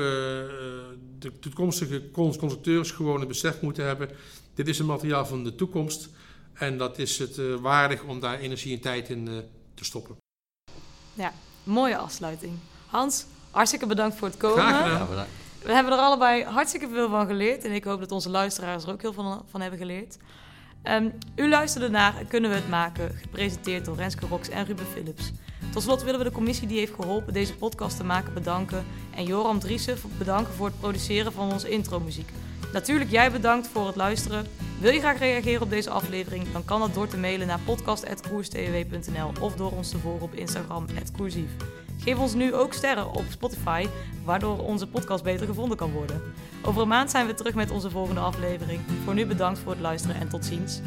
de toekomstige constructeurs gewoon het besef moeten hebben. Dit is een materiaal van de toekomst. En dat is het waardig om daar energie en tijd in te stoppen. Ja, mooie afsluiting. Hans, Hartstikke bedankt voor het komen. Graag gedaan. We hebben er allebei hartstikke veel van geleerd. En ik hoop dat onze luisteraars er ook heel veel van hebben geleerd. Um, u luisterde naar Kunnen we het maken? Gepresenteerd door Renske Rox en Ruben Philips. Tot slot willen we de commissie die heeft geholpen deze podcast te maken bedanken. En Joram Driessen bedanken voor het produceren van onze intromuziek. Natuurlijk jij bedankt voor het luisteren. Wil je graag reageren op deze aflevering? Dan kan dat door te mailen naar podcast.koerstw.nl of door ons te volgen op Instagram, @koersief. Geef ons nu ook sterren op Spotify, waardoor onze podcast beter gevonden kan worden. Over een maand zijn we terug met onze volgende aflevering. Voor nu bedankt voor het luisteren en tot ziens.